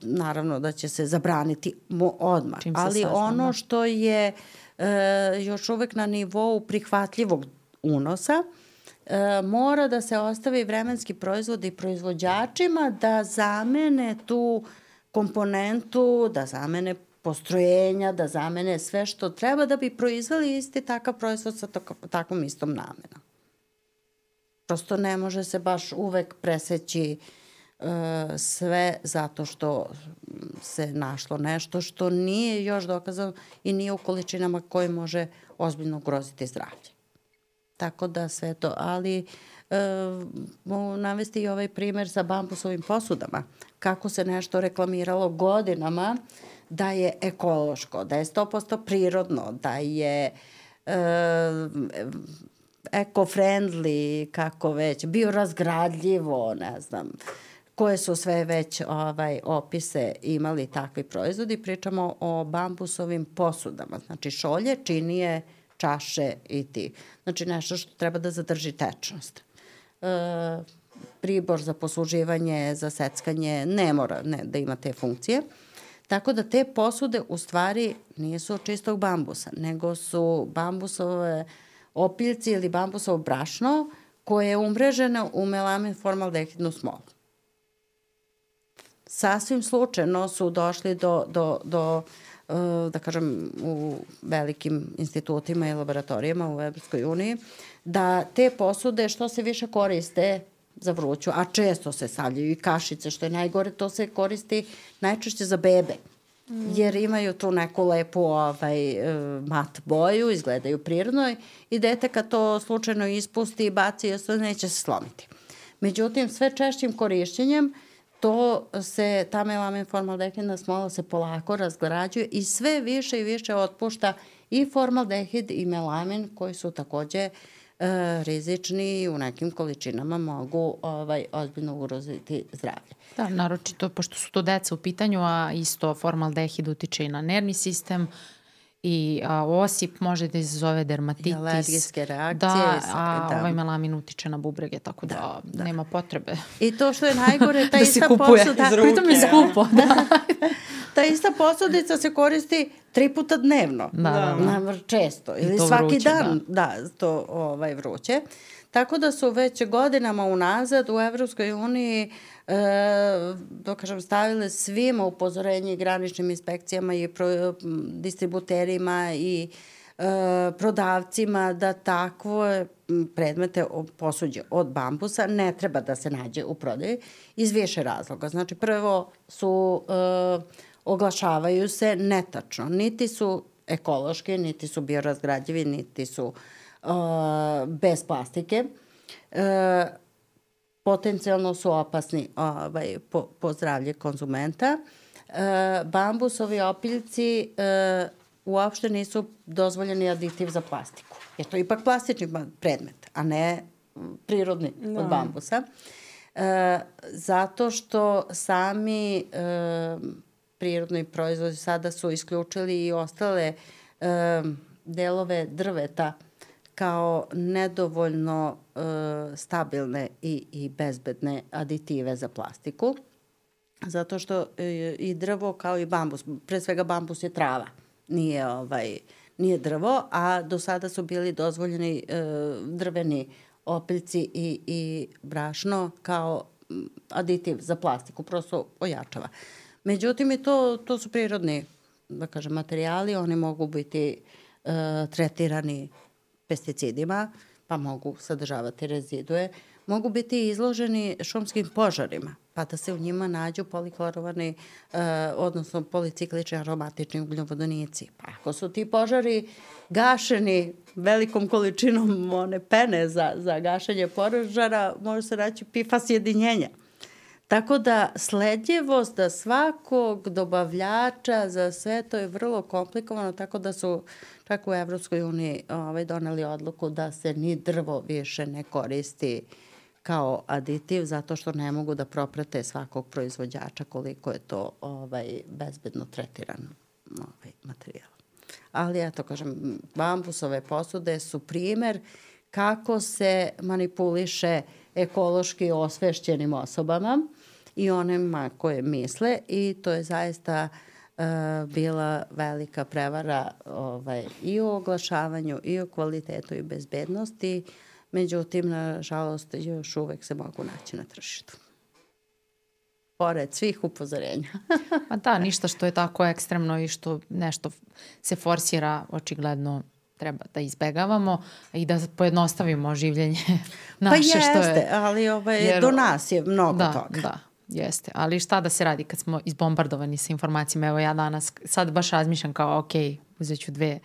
naravno da će se zabraniti mu odmah. Ali sazna, ono da. što je uh, još uvek na nivou prihvatljivog unosa, e, mora da se ostavi vremenski proizvod i proizvođačima da zamene tu komponentu, da zamene postrojenja, da zamene sve što treba da bi proizvali isti takav proizvod sa takvom istom namenom. Prosto ne može se baš uvek preseći uh, sve zato što se našlo nešto što nije još dokazano i nije u količinama koje može ozbiljno ugroziti zdravlje. Tako da sve to, ali e, mogu navesti i ovaj primer sa bambusovim posudama. Kako se nešto reklamiralo godinama, da je ekološko, da je 100% prirodno, da je e, eco-friendly, kako već, biorazgradljivo, ne znam, koje su sve već ovaj opise imali takvi proizvodi. Pričamo o bambusovim posudama, znači šolje, činije, čaše i ti. Znači nešto što treba da zadrži tečnost. E, pribor za posluživanje, za seckanje ne mora ne, da ima te funkcije. Tako da te posude u stvari nisu od čistog bambusa, nego su bambusove opiljci ili bambusovo brašno koje je umreženo u melamin formaldehidnu smolu. Sasvim slučajno su došli do, do, do e, da kažem, u velikim institutima i laboratorijama u Evropskoj uniji, da te posude što se više koriste za vruću, a često se stavljaju i kašice, što je najgore, to se koristi najčešće za bebe. Mm. Jer imaju tu neku lepu ovaj, e, mat boju, izgledaju prirodno i dete kad to slučajno ispusti i baci, neće se slomiti. Međutim, sve češćim korišćenjem to se, ta melamin formaldehidna smola se polako razgrađuje i sve više i više otpušta i formaldehid i melamin koji su takođe uh, e, rizični i u nekim količinama mogu ovaj, ozbiljno ugroziti zdravlje. Da, naročito pošto su to deca u pitanju, a isto formaldehid utiče i na nervni sistem, i a, osip može da izazove dermatitis. I alergijske reakcije. Da, a da. ovaj melamin utiče na bubrege, tako da, da, da. nema potrebe. I to što je najgore, ta da ista posuda... Da, pritom je skupo. da. ta ista posudica se koristi tri puta dnevno. Da, da. Na, često. Ili svaki vruće, dan, da, da to ovaj, vruće. Tako da su već godinama unazad u Evropskoj uniji e, da kažem, stavile svima upozorenje graničnim inspekcijama i pro, distributerima i e, prodavcima da takvo predmete posuđe od bambusa ne treba da se nađe u prodaji iz više razloga. Znači, prvo su e, oglašavaju se netačno. Niti su ekološki, niti su biorazgrađivi, niti su uh, bez plastike. Uh, potencijalno su opasni ovaj, po, po zdravlje konzumenta. Uh, bambusovi opiljci uh, uopšte nisu dozvoljeni aditiv za plastiku. Jer to je ipak plastični predmet, a ne prirodni no. od da. bambusa. E, zato što sami e, prirodni proizvodi sada su isključili i ostale e, delove drveta kao nedovoljno e, stabilne i, i bezbedne aditive za plastiku. Zato što e, i drvo kao i bambus, pre svega bambus je trava, nije ovaj nije drvo, a do sada su bili dozvoljeni e, drveni opiljci i, i brašno kao aditiv za plastiku, prosto ojačava. Međutim, i to, to su prirodni da kažem, materijali, oni mogu biti uh, tretirani pesticidima, pa mogu sadržavati rezidue, mogu biti izloženi šumskim požarima, pa da se u njima nađu poliklorovani, uh, odnosno policiklični aromatični ugljovodonici. Pa ako su ti požari gašeni velikom količinom one pene za, za gašenje požara, može se naći pifa sjedinjenja. Tako da sledljivost da svakog dobavljača za sve to je vrlo komplikovano, tako da su čak u Evropskoj uniji ovaj, doneli odluku da se ni drvo više ne koristi kao aditiv zato što ne mogu da proprate svakog proizvođača koliko je to ovaj, bezbedno tretiran ovaj, materijal. Ali eto, kažem, bambusove posude su primer kako se manipuliše ekološki osvešćenim osobama i onima koje misle i to je zaista uh, bila velika prevara ovaj, i u oglašavanju i u kvalitetu i bezbednosti. Međutim, nažalost, još uvek se mogu naći na tržištu pored svih upozorenja. A da, ništa što je tako ekstremno i što nešto se forsira, očigledno treba da izbegavamo i da pojednostavimo življenje pa naše. Pa jeste, što je, ali ovaj, jer, do nas je mnogo da, toga. Da, Jeste, ali šta da se radi kad smo izbombardovani sa informacijama? Evo ja danas sad baš razmišljam kao ok, uzet ću dve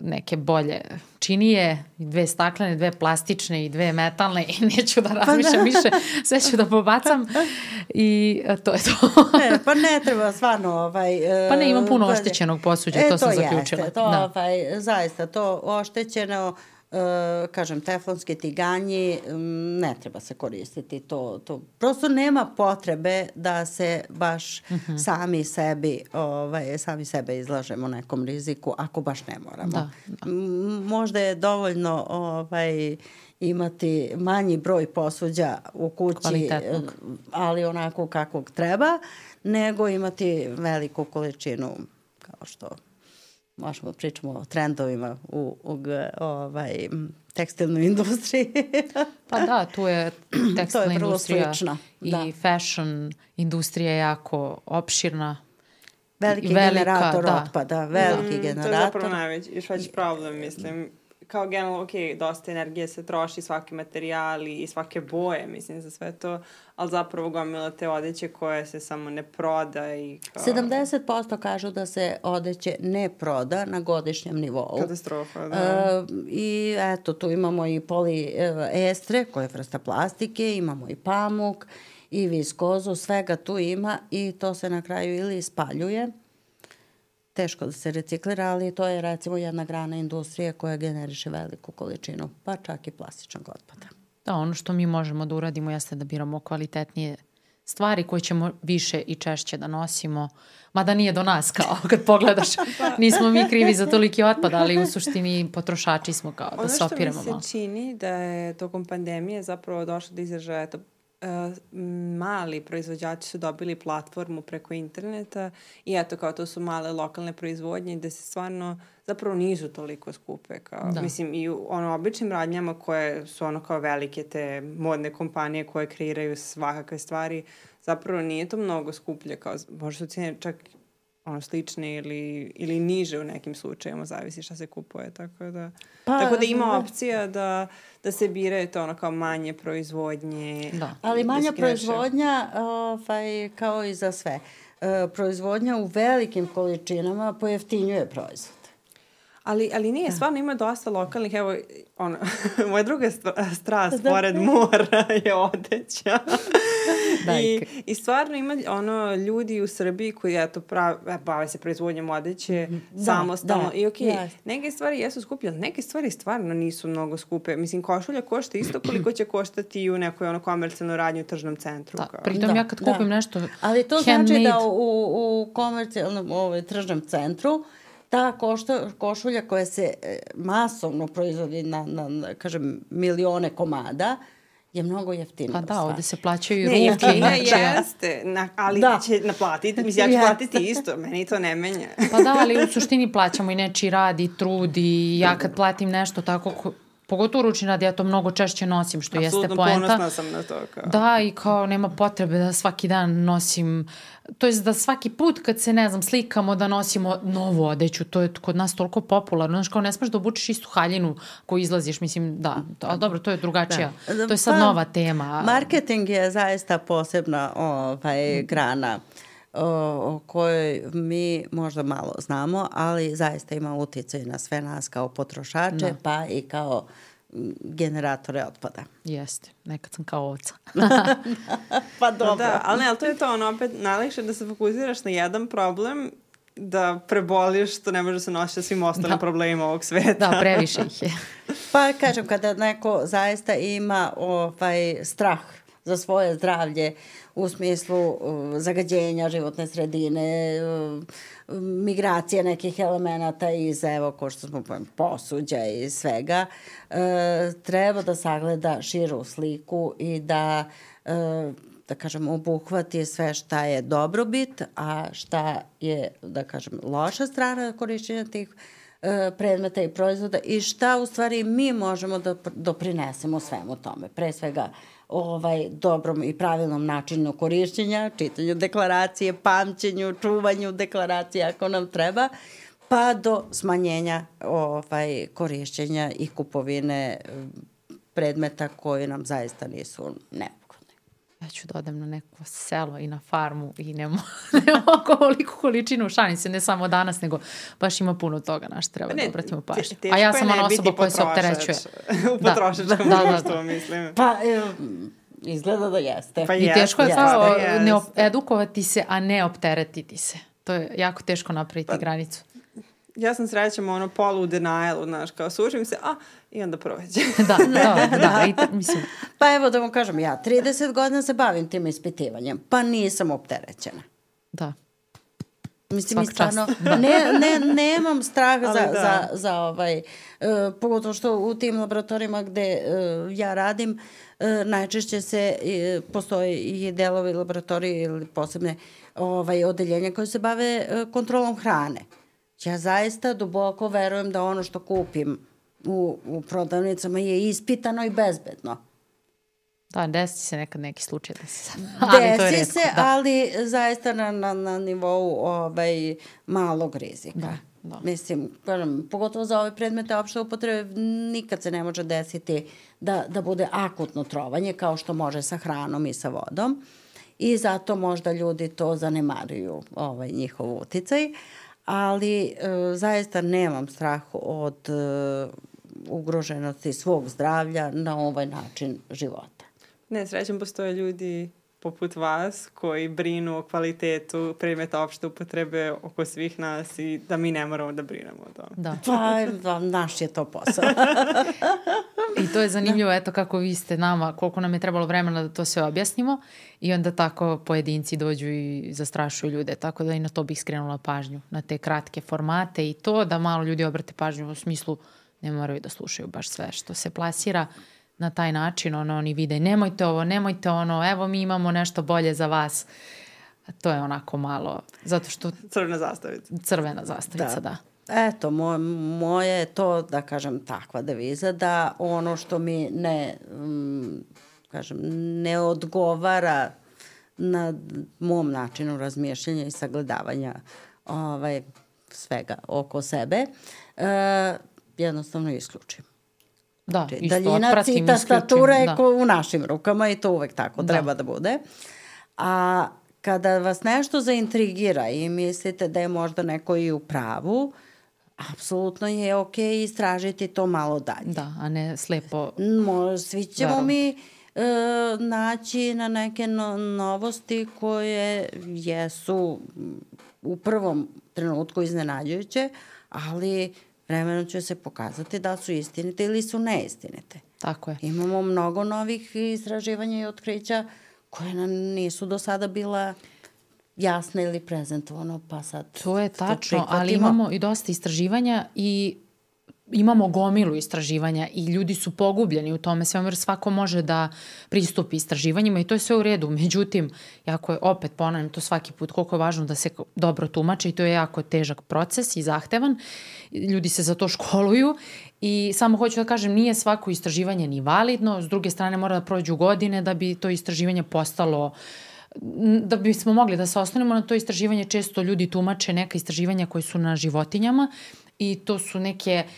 neke bolje činije, dve staklene, dve plastične i dve metalne i neću da razmišljam pa da. više, sve ću da pobacam i e, to je to. e, pa ne treba stvarno ovaj... pa ne, imam puno oštećenog posuđa, e, to, to sam zaključila. Jeste, to, da. ovaj, zaista, to oštećeno kažem, teflonski tiganji ne treba se koristiti. To, to prosto nema potrebe da se baš uh mhm. -huh. sami sebi ovaj, sami sebe izlažemo nekom riziku ako baš ne moramo. Da, da. Možda je dovoljno ovaj, imati manji broj posuđa u kući, ali onako kakvog treba, nego imati veliku količinu kao što možemo da pričamo o trendovima u, u ovaj, tekstilnoj industriji. pa da, tu je tekstilna je industrija slično. i da. fashion industrija je jako opširna. Veliki velika, generator da. otpada, veliki da. generator. To je zapravo najveći, još veći problem, mislim kao generalno, ok, dosta energije se troši, svaki materijali i svake boje, mislim, za sve to, ali zapravo gomila te odeće koje se samo ne proda i kao... 70% kažu da se odeće ne proda na godišnjem nivou. Katastrofa, da. Uh, I eto, tu imamo i poliestre, koje je vrsta plastike, imamo i pamuk, i viskozu, svega tu ima i to se na kraju ili ispaljuje, teško da se reciklira, ali to je recimo jedna grana industrije koja generiše veliku količinu, pa čak i plastičnog otpada. Da, ono što mi možemo da uradimo jeste da biramo kvalitetnije stvari koje ćemo više i češće da nosimo, mada nije do nas kao kad pogledaš, nismo mi krivi za toliki otpad, ali u suštini potrošači smo kao da se opiramo malo. Ono što mi se čini da je tokom pandemije zapravo došlo do izražaja to mali proizvođači su dobili platformu preko interneta i eto kao to su male lokalne proizvodnje gde se stvarno zapravo nisu toliko skupe kao, da. mislim i u ono običnim radnjama koje su ono kao velike te modne kompanije koje kreiraju svakakve stvari zapravo nije to mnogo skuplje kao možda su cijene čak ono slične ili, ili niže u nekim slučajima, zavisi šta se kupuje, tako da, pa, tako da ima opcija da, da se biraju to ono kao manje proizvodnje. Da. Ali manja proizvodnja, ovaj, kao i za sve, uh, proizvodnja u velikim količinama pojeftinjuje proizvod. Ali, ali nije, da. stvarno ima dosta lokalnih, evo, ono, moja druga strast da. pored mora je odeća. I, I stvarno ima ono ljudi u Srbiji koji eto prav, e, bave se proizvodnjom odeće da, samostalno. Da, I okej, okay, yes. neke stvari jesu skuplje, ali neke stvari stvarno nisu mnogo skupe. Mislim, košulja košta isto koliko će koštati i u nekoj ono komercijalnoj radnji u tržnom centru. Da, pritom da, ja kad kupim da. nešto Ali to znači da u, u komercijalnom ovaj, tržnom centru ta košta, košulja koja se e, masovno proizvodi na, na, na kažem, milione komada, je mnogo jeftinija. Pa da, ovde se plaćaju ne, ruke. Ne, jeste, na, ali da. će naplatiti, mislim, ja ću platiti isto, meni to ne menja. pa da, ali u suštini plaćamo i nečiji rad i trud i ja kad platim nešto tako, pogotovo ručni rad, ja to mnogo češće nosim, što Absolutno jeste poenta. Apsolutno ponosna sam na to. Kao. Da, i kao nema potrebe da svaki dan nosim, to je da svaki put kad se, ne znam, slikamo da nosimo novu odeću, to je kod nas toliko popularno, znaš, kao ne smeš da obučeš istu haljinu koju izlaziš, mislim, da, to, ali dobro, to je drugačija, da. to je sad pa, nova tema. Marketing je zaista posebna ovaj, grana o, o kojoj mi možda malo znamo, ali zaista ima uticaj na sve nas kao potrošače, da. pa i kao generatore otpada. Jeste, nekad sam kao ovca. pa dobro. Da, ali ne, ali to je to, ono, opet najlekše da se fokusiraš na jedan problem da preboliš što ne može da se nositi sa svim ostalim da. problemima ovog sveta. Da, previše ih je. pa kažem, kada neko zaista ima ovaj strah za svoje zdravlje u smislu uh, zagađenja životne sredine, uh, migracije nekih elemenata iz, evo, ko što smo pojem, posuđa i svega, uh, treba da sagleda širu sliku i da da kažem, obuhvati sve šta je dobrobit, a šta je, da kažem, loša strana korišćenja tih predmeta i proizvoda i šta u stvari mi možemo da doprinesemo svemu tome. Pre svega ovaj, dobrom i pravilnom načinu korišćenja, čitanju deklaracije, pamćenju, čuvanju deklaracije ako nam treba, pa do smanjenja ovaj, korišćenja i kupovine predmeta koji nam zaista nisu ne ja ću da odem na neko selo i na farmu i ne, mo ne mogu ovoliku količinu šalim se, ne samo danas, nego baš ima puno toga naš treba ne, da obratimo pažnju. A ja sam ona osoba koja se opterećuje. u da. potrošačkom da, da, da, da. mislim. Pa, e, izgleda da jeste. Pa I teško je jeste, kao jeste. ne edukovati se, a ne opteretiti se. To je jako teško napraviti pa, granicu. Ja sam srećem ono polu u denialu, znaš, kao sušim se, a, i onda prođe. da, da, da, i mislim. Pa evo da vam kažem, ja 30 godina se bavim tim ispitivanjem, pa nisam opterećena. Da. Mislim, mi stvarno, da. ne, ne, nemam strah za, da. za, za ovaj, uh, pogotovo što u tim laboratorijima gde uh, ja radim, uh, najčešće se, uh, postoji i delovi laboratorije ili posebne ovaj, odeljenja koje se bave uh, kontrolom hrane. Ja zaista duboko verujem da ono što kupim u, u prodavnicama je ispitano i bezbedno. Da, desi se nekad neki slučaj da se... ali desi redko, se, da. ali zaista na, na, na nivou ovaj, malog rizika. Da. Da. Mislim, kažem, pogotovo za ove predmete opšte upotrebe, nikad se ne može desiti da, da bude akutno trovanje, kao što može sa hranom i sa vodom. I zato možda ljudi to zanemaruju, ovaj, njihov uticaj. Ali e, zaista nemam strah od e, ugroženosti svog zdravlja na ovaj način života. Ne, srećem postoje ljudi poput vas koji brinu o kvalitetu predmeta opšte upotrebe oko svih nas i da mi ne moramo da brinemo o tome. Da. Pa, da, naš je to posao. I to je zanimljivo, eto kako vi ste nama, koliko nam je trebalo vremena da to sve objasnimo i onda tako pojedinci dođu i zastrašuju ljude, tako da i na to bih skrenula pažnju, na te kratke formate i to da malo ljudi obrate pažnju u smislu uh, ne moraju da slušaju baš sve što se plasira na taj način, ono, oni vide nemojte ovo, nemojte ono, evo mi imamo nešto bolje za vas. To je onako malo, zato što... Crvena zastavica. Crvena zastavica, da. da. Eto, moj, moje je to, da kažem, takva deviza, da ono što mi ne, um, kažem, ne odgovara na mom načinu razmišljanja i sagledavanja ovaj, svega oko sebe, uh, jednostavno isključim. Da, znači, isto daljina otpratim, cita statura je da. u našim rukama i to uvek tako da. treba da bude. A kada vas nešto zaintrigira i mislite da je možda neko i u pravu, apsolutno je ok istražiti to malo dalje. Da, a ne slepo... Mo, svi ćemo Verom. mi e, naći na neke no, novosti koje jesu u prvom trenutku iznenađujuće, ali vremenom će se pokazati da su istinite ili su neistinite. Tako je. Imamo mnogo novih istraživanja i otkrića koje nam nisu do sada bila jasne ili prezentovano, pa sad... To je tačno, to ali imamo i dosta istraživanja i imamo gomilu istraživanja i ljudi su pogubljeni u tome sve, jer svako može da pristupi istraživanjima i to je sve u redu. Međutim, jako je, opet ponavljam to svaki put, koliko je važno da se dobro tumače i to je jako težak proces i zahtevan. Ljudi se za to školuju I samo hoću da kažem, nije svako istraživanje ni validno, s druge strane mora da prođu godine da bi to istraživanje postalo da bismo mogli da se osnovimo na to istraživanje, često ljudi tumače neka istraživanja koje su na životinjama i to su neke uh,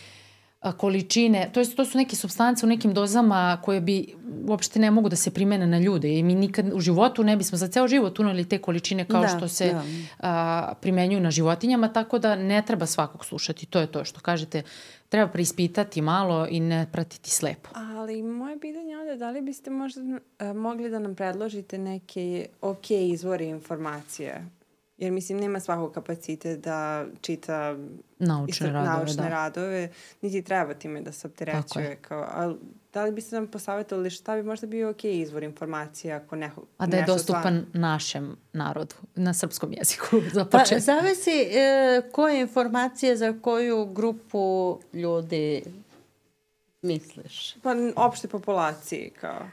količine, to, jest, to su neke substance u nekim dozama koje bi uopšte ne mogu da se primene na ljude i mi nikad u životu ne bismo za ceo život uneli te količine kao da, što se da. a, primenjuju na životinjama, tako da ne treba svakog slušati, to je to što kažete, treba preispitati malo i ne pratiti slepo. Ali moje pitanje je da li biste možda a, mogli da nam predložite neke ok izvore informacije Jer mislim, nema svakog kapacite da čita naučne radove, naučne da. radove, niti treba time da se opterećuje. Kao, a da li biste nam posavjetovali šta bi možda bio ok izvor informacije ako neko, A da je dostupan stvarno... našem narodu, na srpskom jeziku za početak? Pa, zavisi e, koje informacije za koju grupu ljudi misliš? Pa opšte populaciji kao...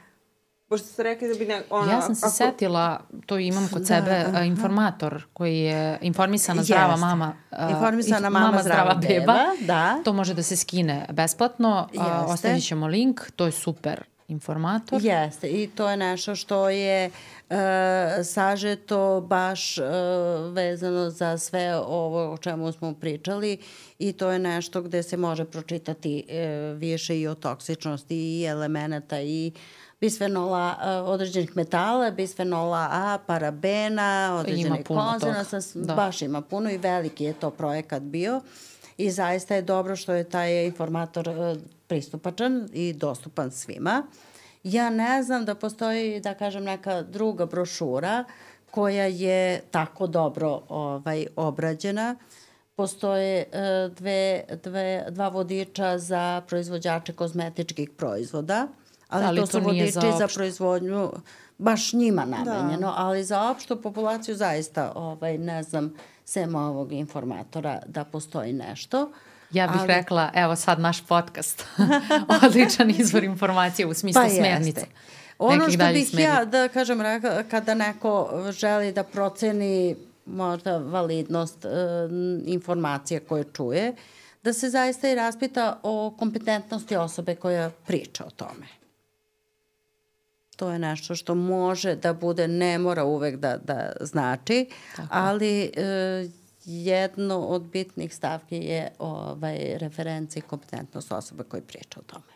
Pošto ste rekli da bi ne... Ona, ja sam se ako... setila, to imam kod da, sebe, aha. informator koji je informisana zdrava Jest. mama. Informisana mama, mama zdrava, zdrava beba. beba. Da. To može da se skine besplatno. Jeste. Ostavit ćemo link, to je super informator. Jeste, i to je nešto što je uh, sažeto baš uh, vezano za sve ovo o čemu smo pričali i to je nešto gde se može pročitati uh, više i o toksičnosti i elemenata i uh, bisfenola, uh, određenih metala, bisfenola A, parabena, određenih konzervansa, da. baš ima puno i veliki je to projekat bio i zaista je dobro što je taj informator uh, pristupačan i dostupan svima. Ja ne znam da postoji, da kažem, neka druga brošura koja je tako dobro ovaj, obrađena. Postoje uh, dve, dve, dva vodiča za proizvođače kozmetičkih proizvoda ali, ali to, to su vodiči za, za proizvodnju baš njima namenjeno, da. ali za opštu populaciju zaista ovaj, ne znam sem ovog informatora da postoji nešto. Ja bih ali... rekla, evo sad naš podcast, odličan izvor informacije u smislu pa smjernice. Ono što bih smjernica. ja da kažem, kada neko želi da proceni možda validnost e, informacije koje čuje, da se zaista i raspita o kompetentnosti osobe koja priča o tome to je nešto što može da bude, ne mora uvek da, da znači, Tako. ali e, jedno od bitnih stavki je ovaj, referenci i kompetentnost osobe koji priča o tome.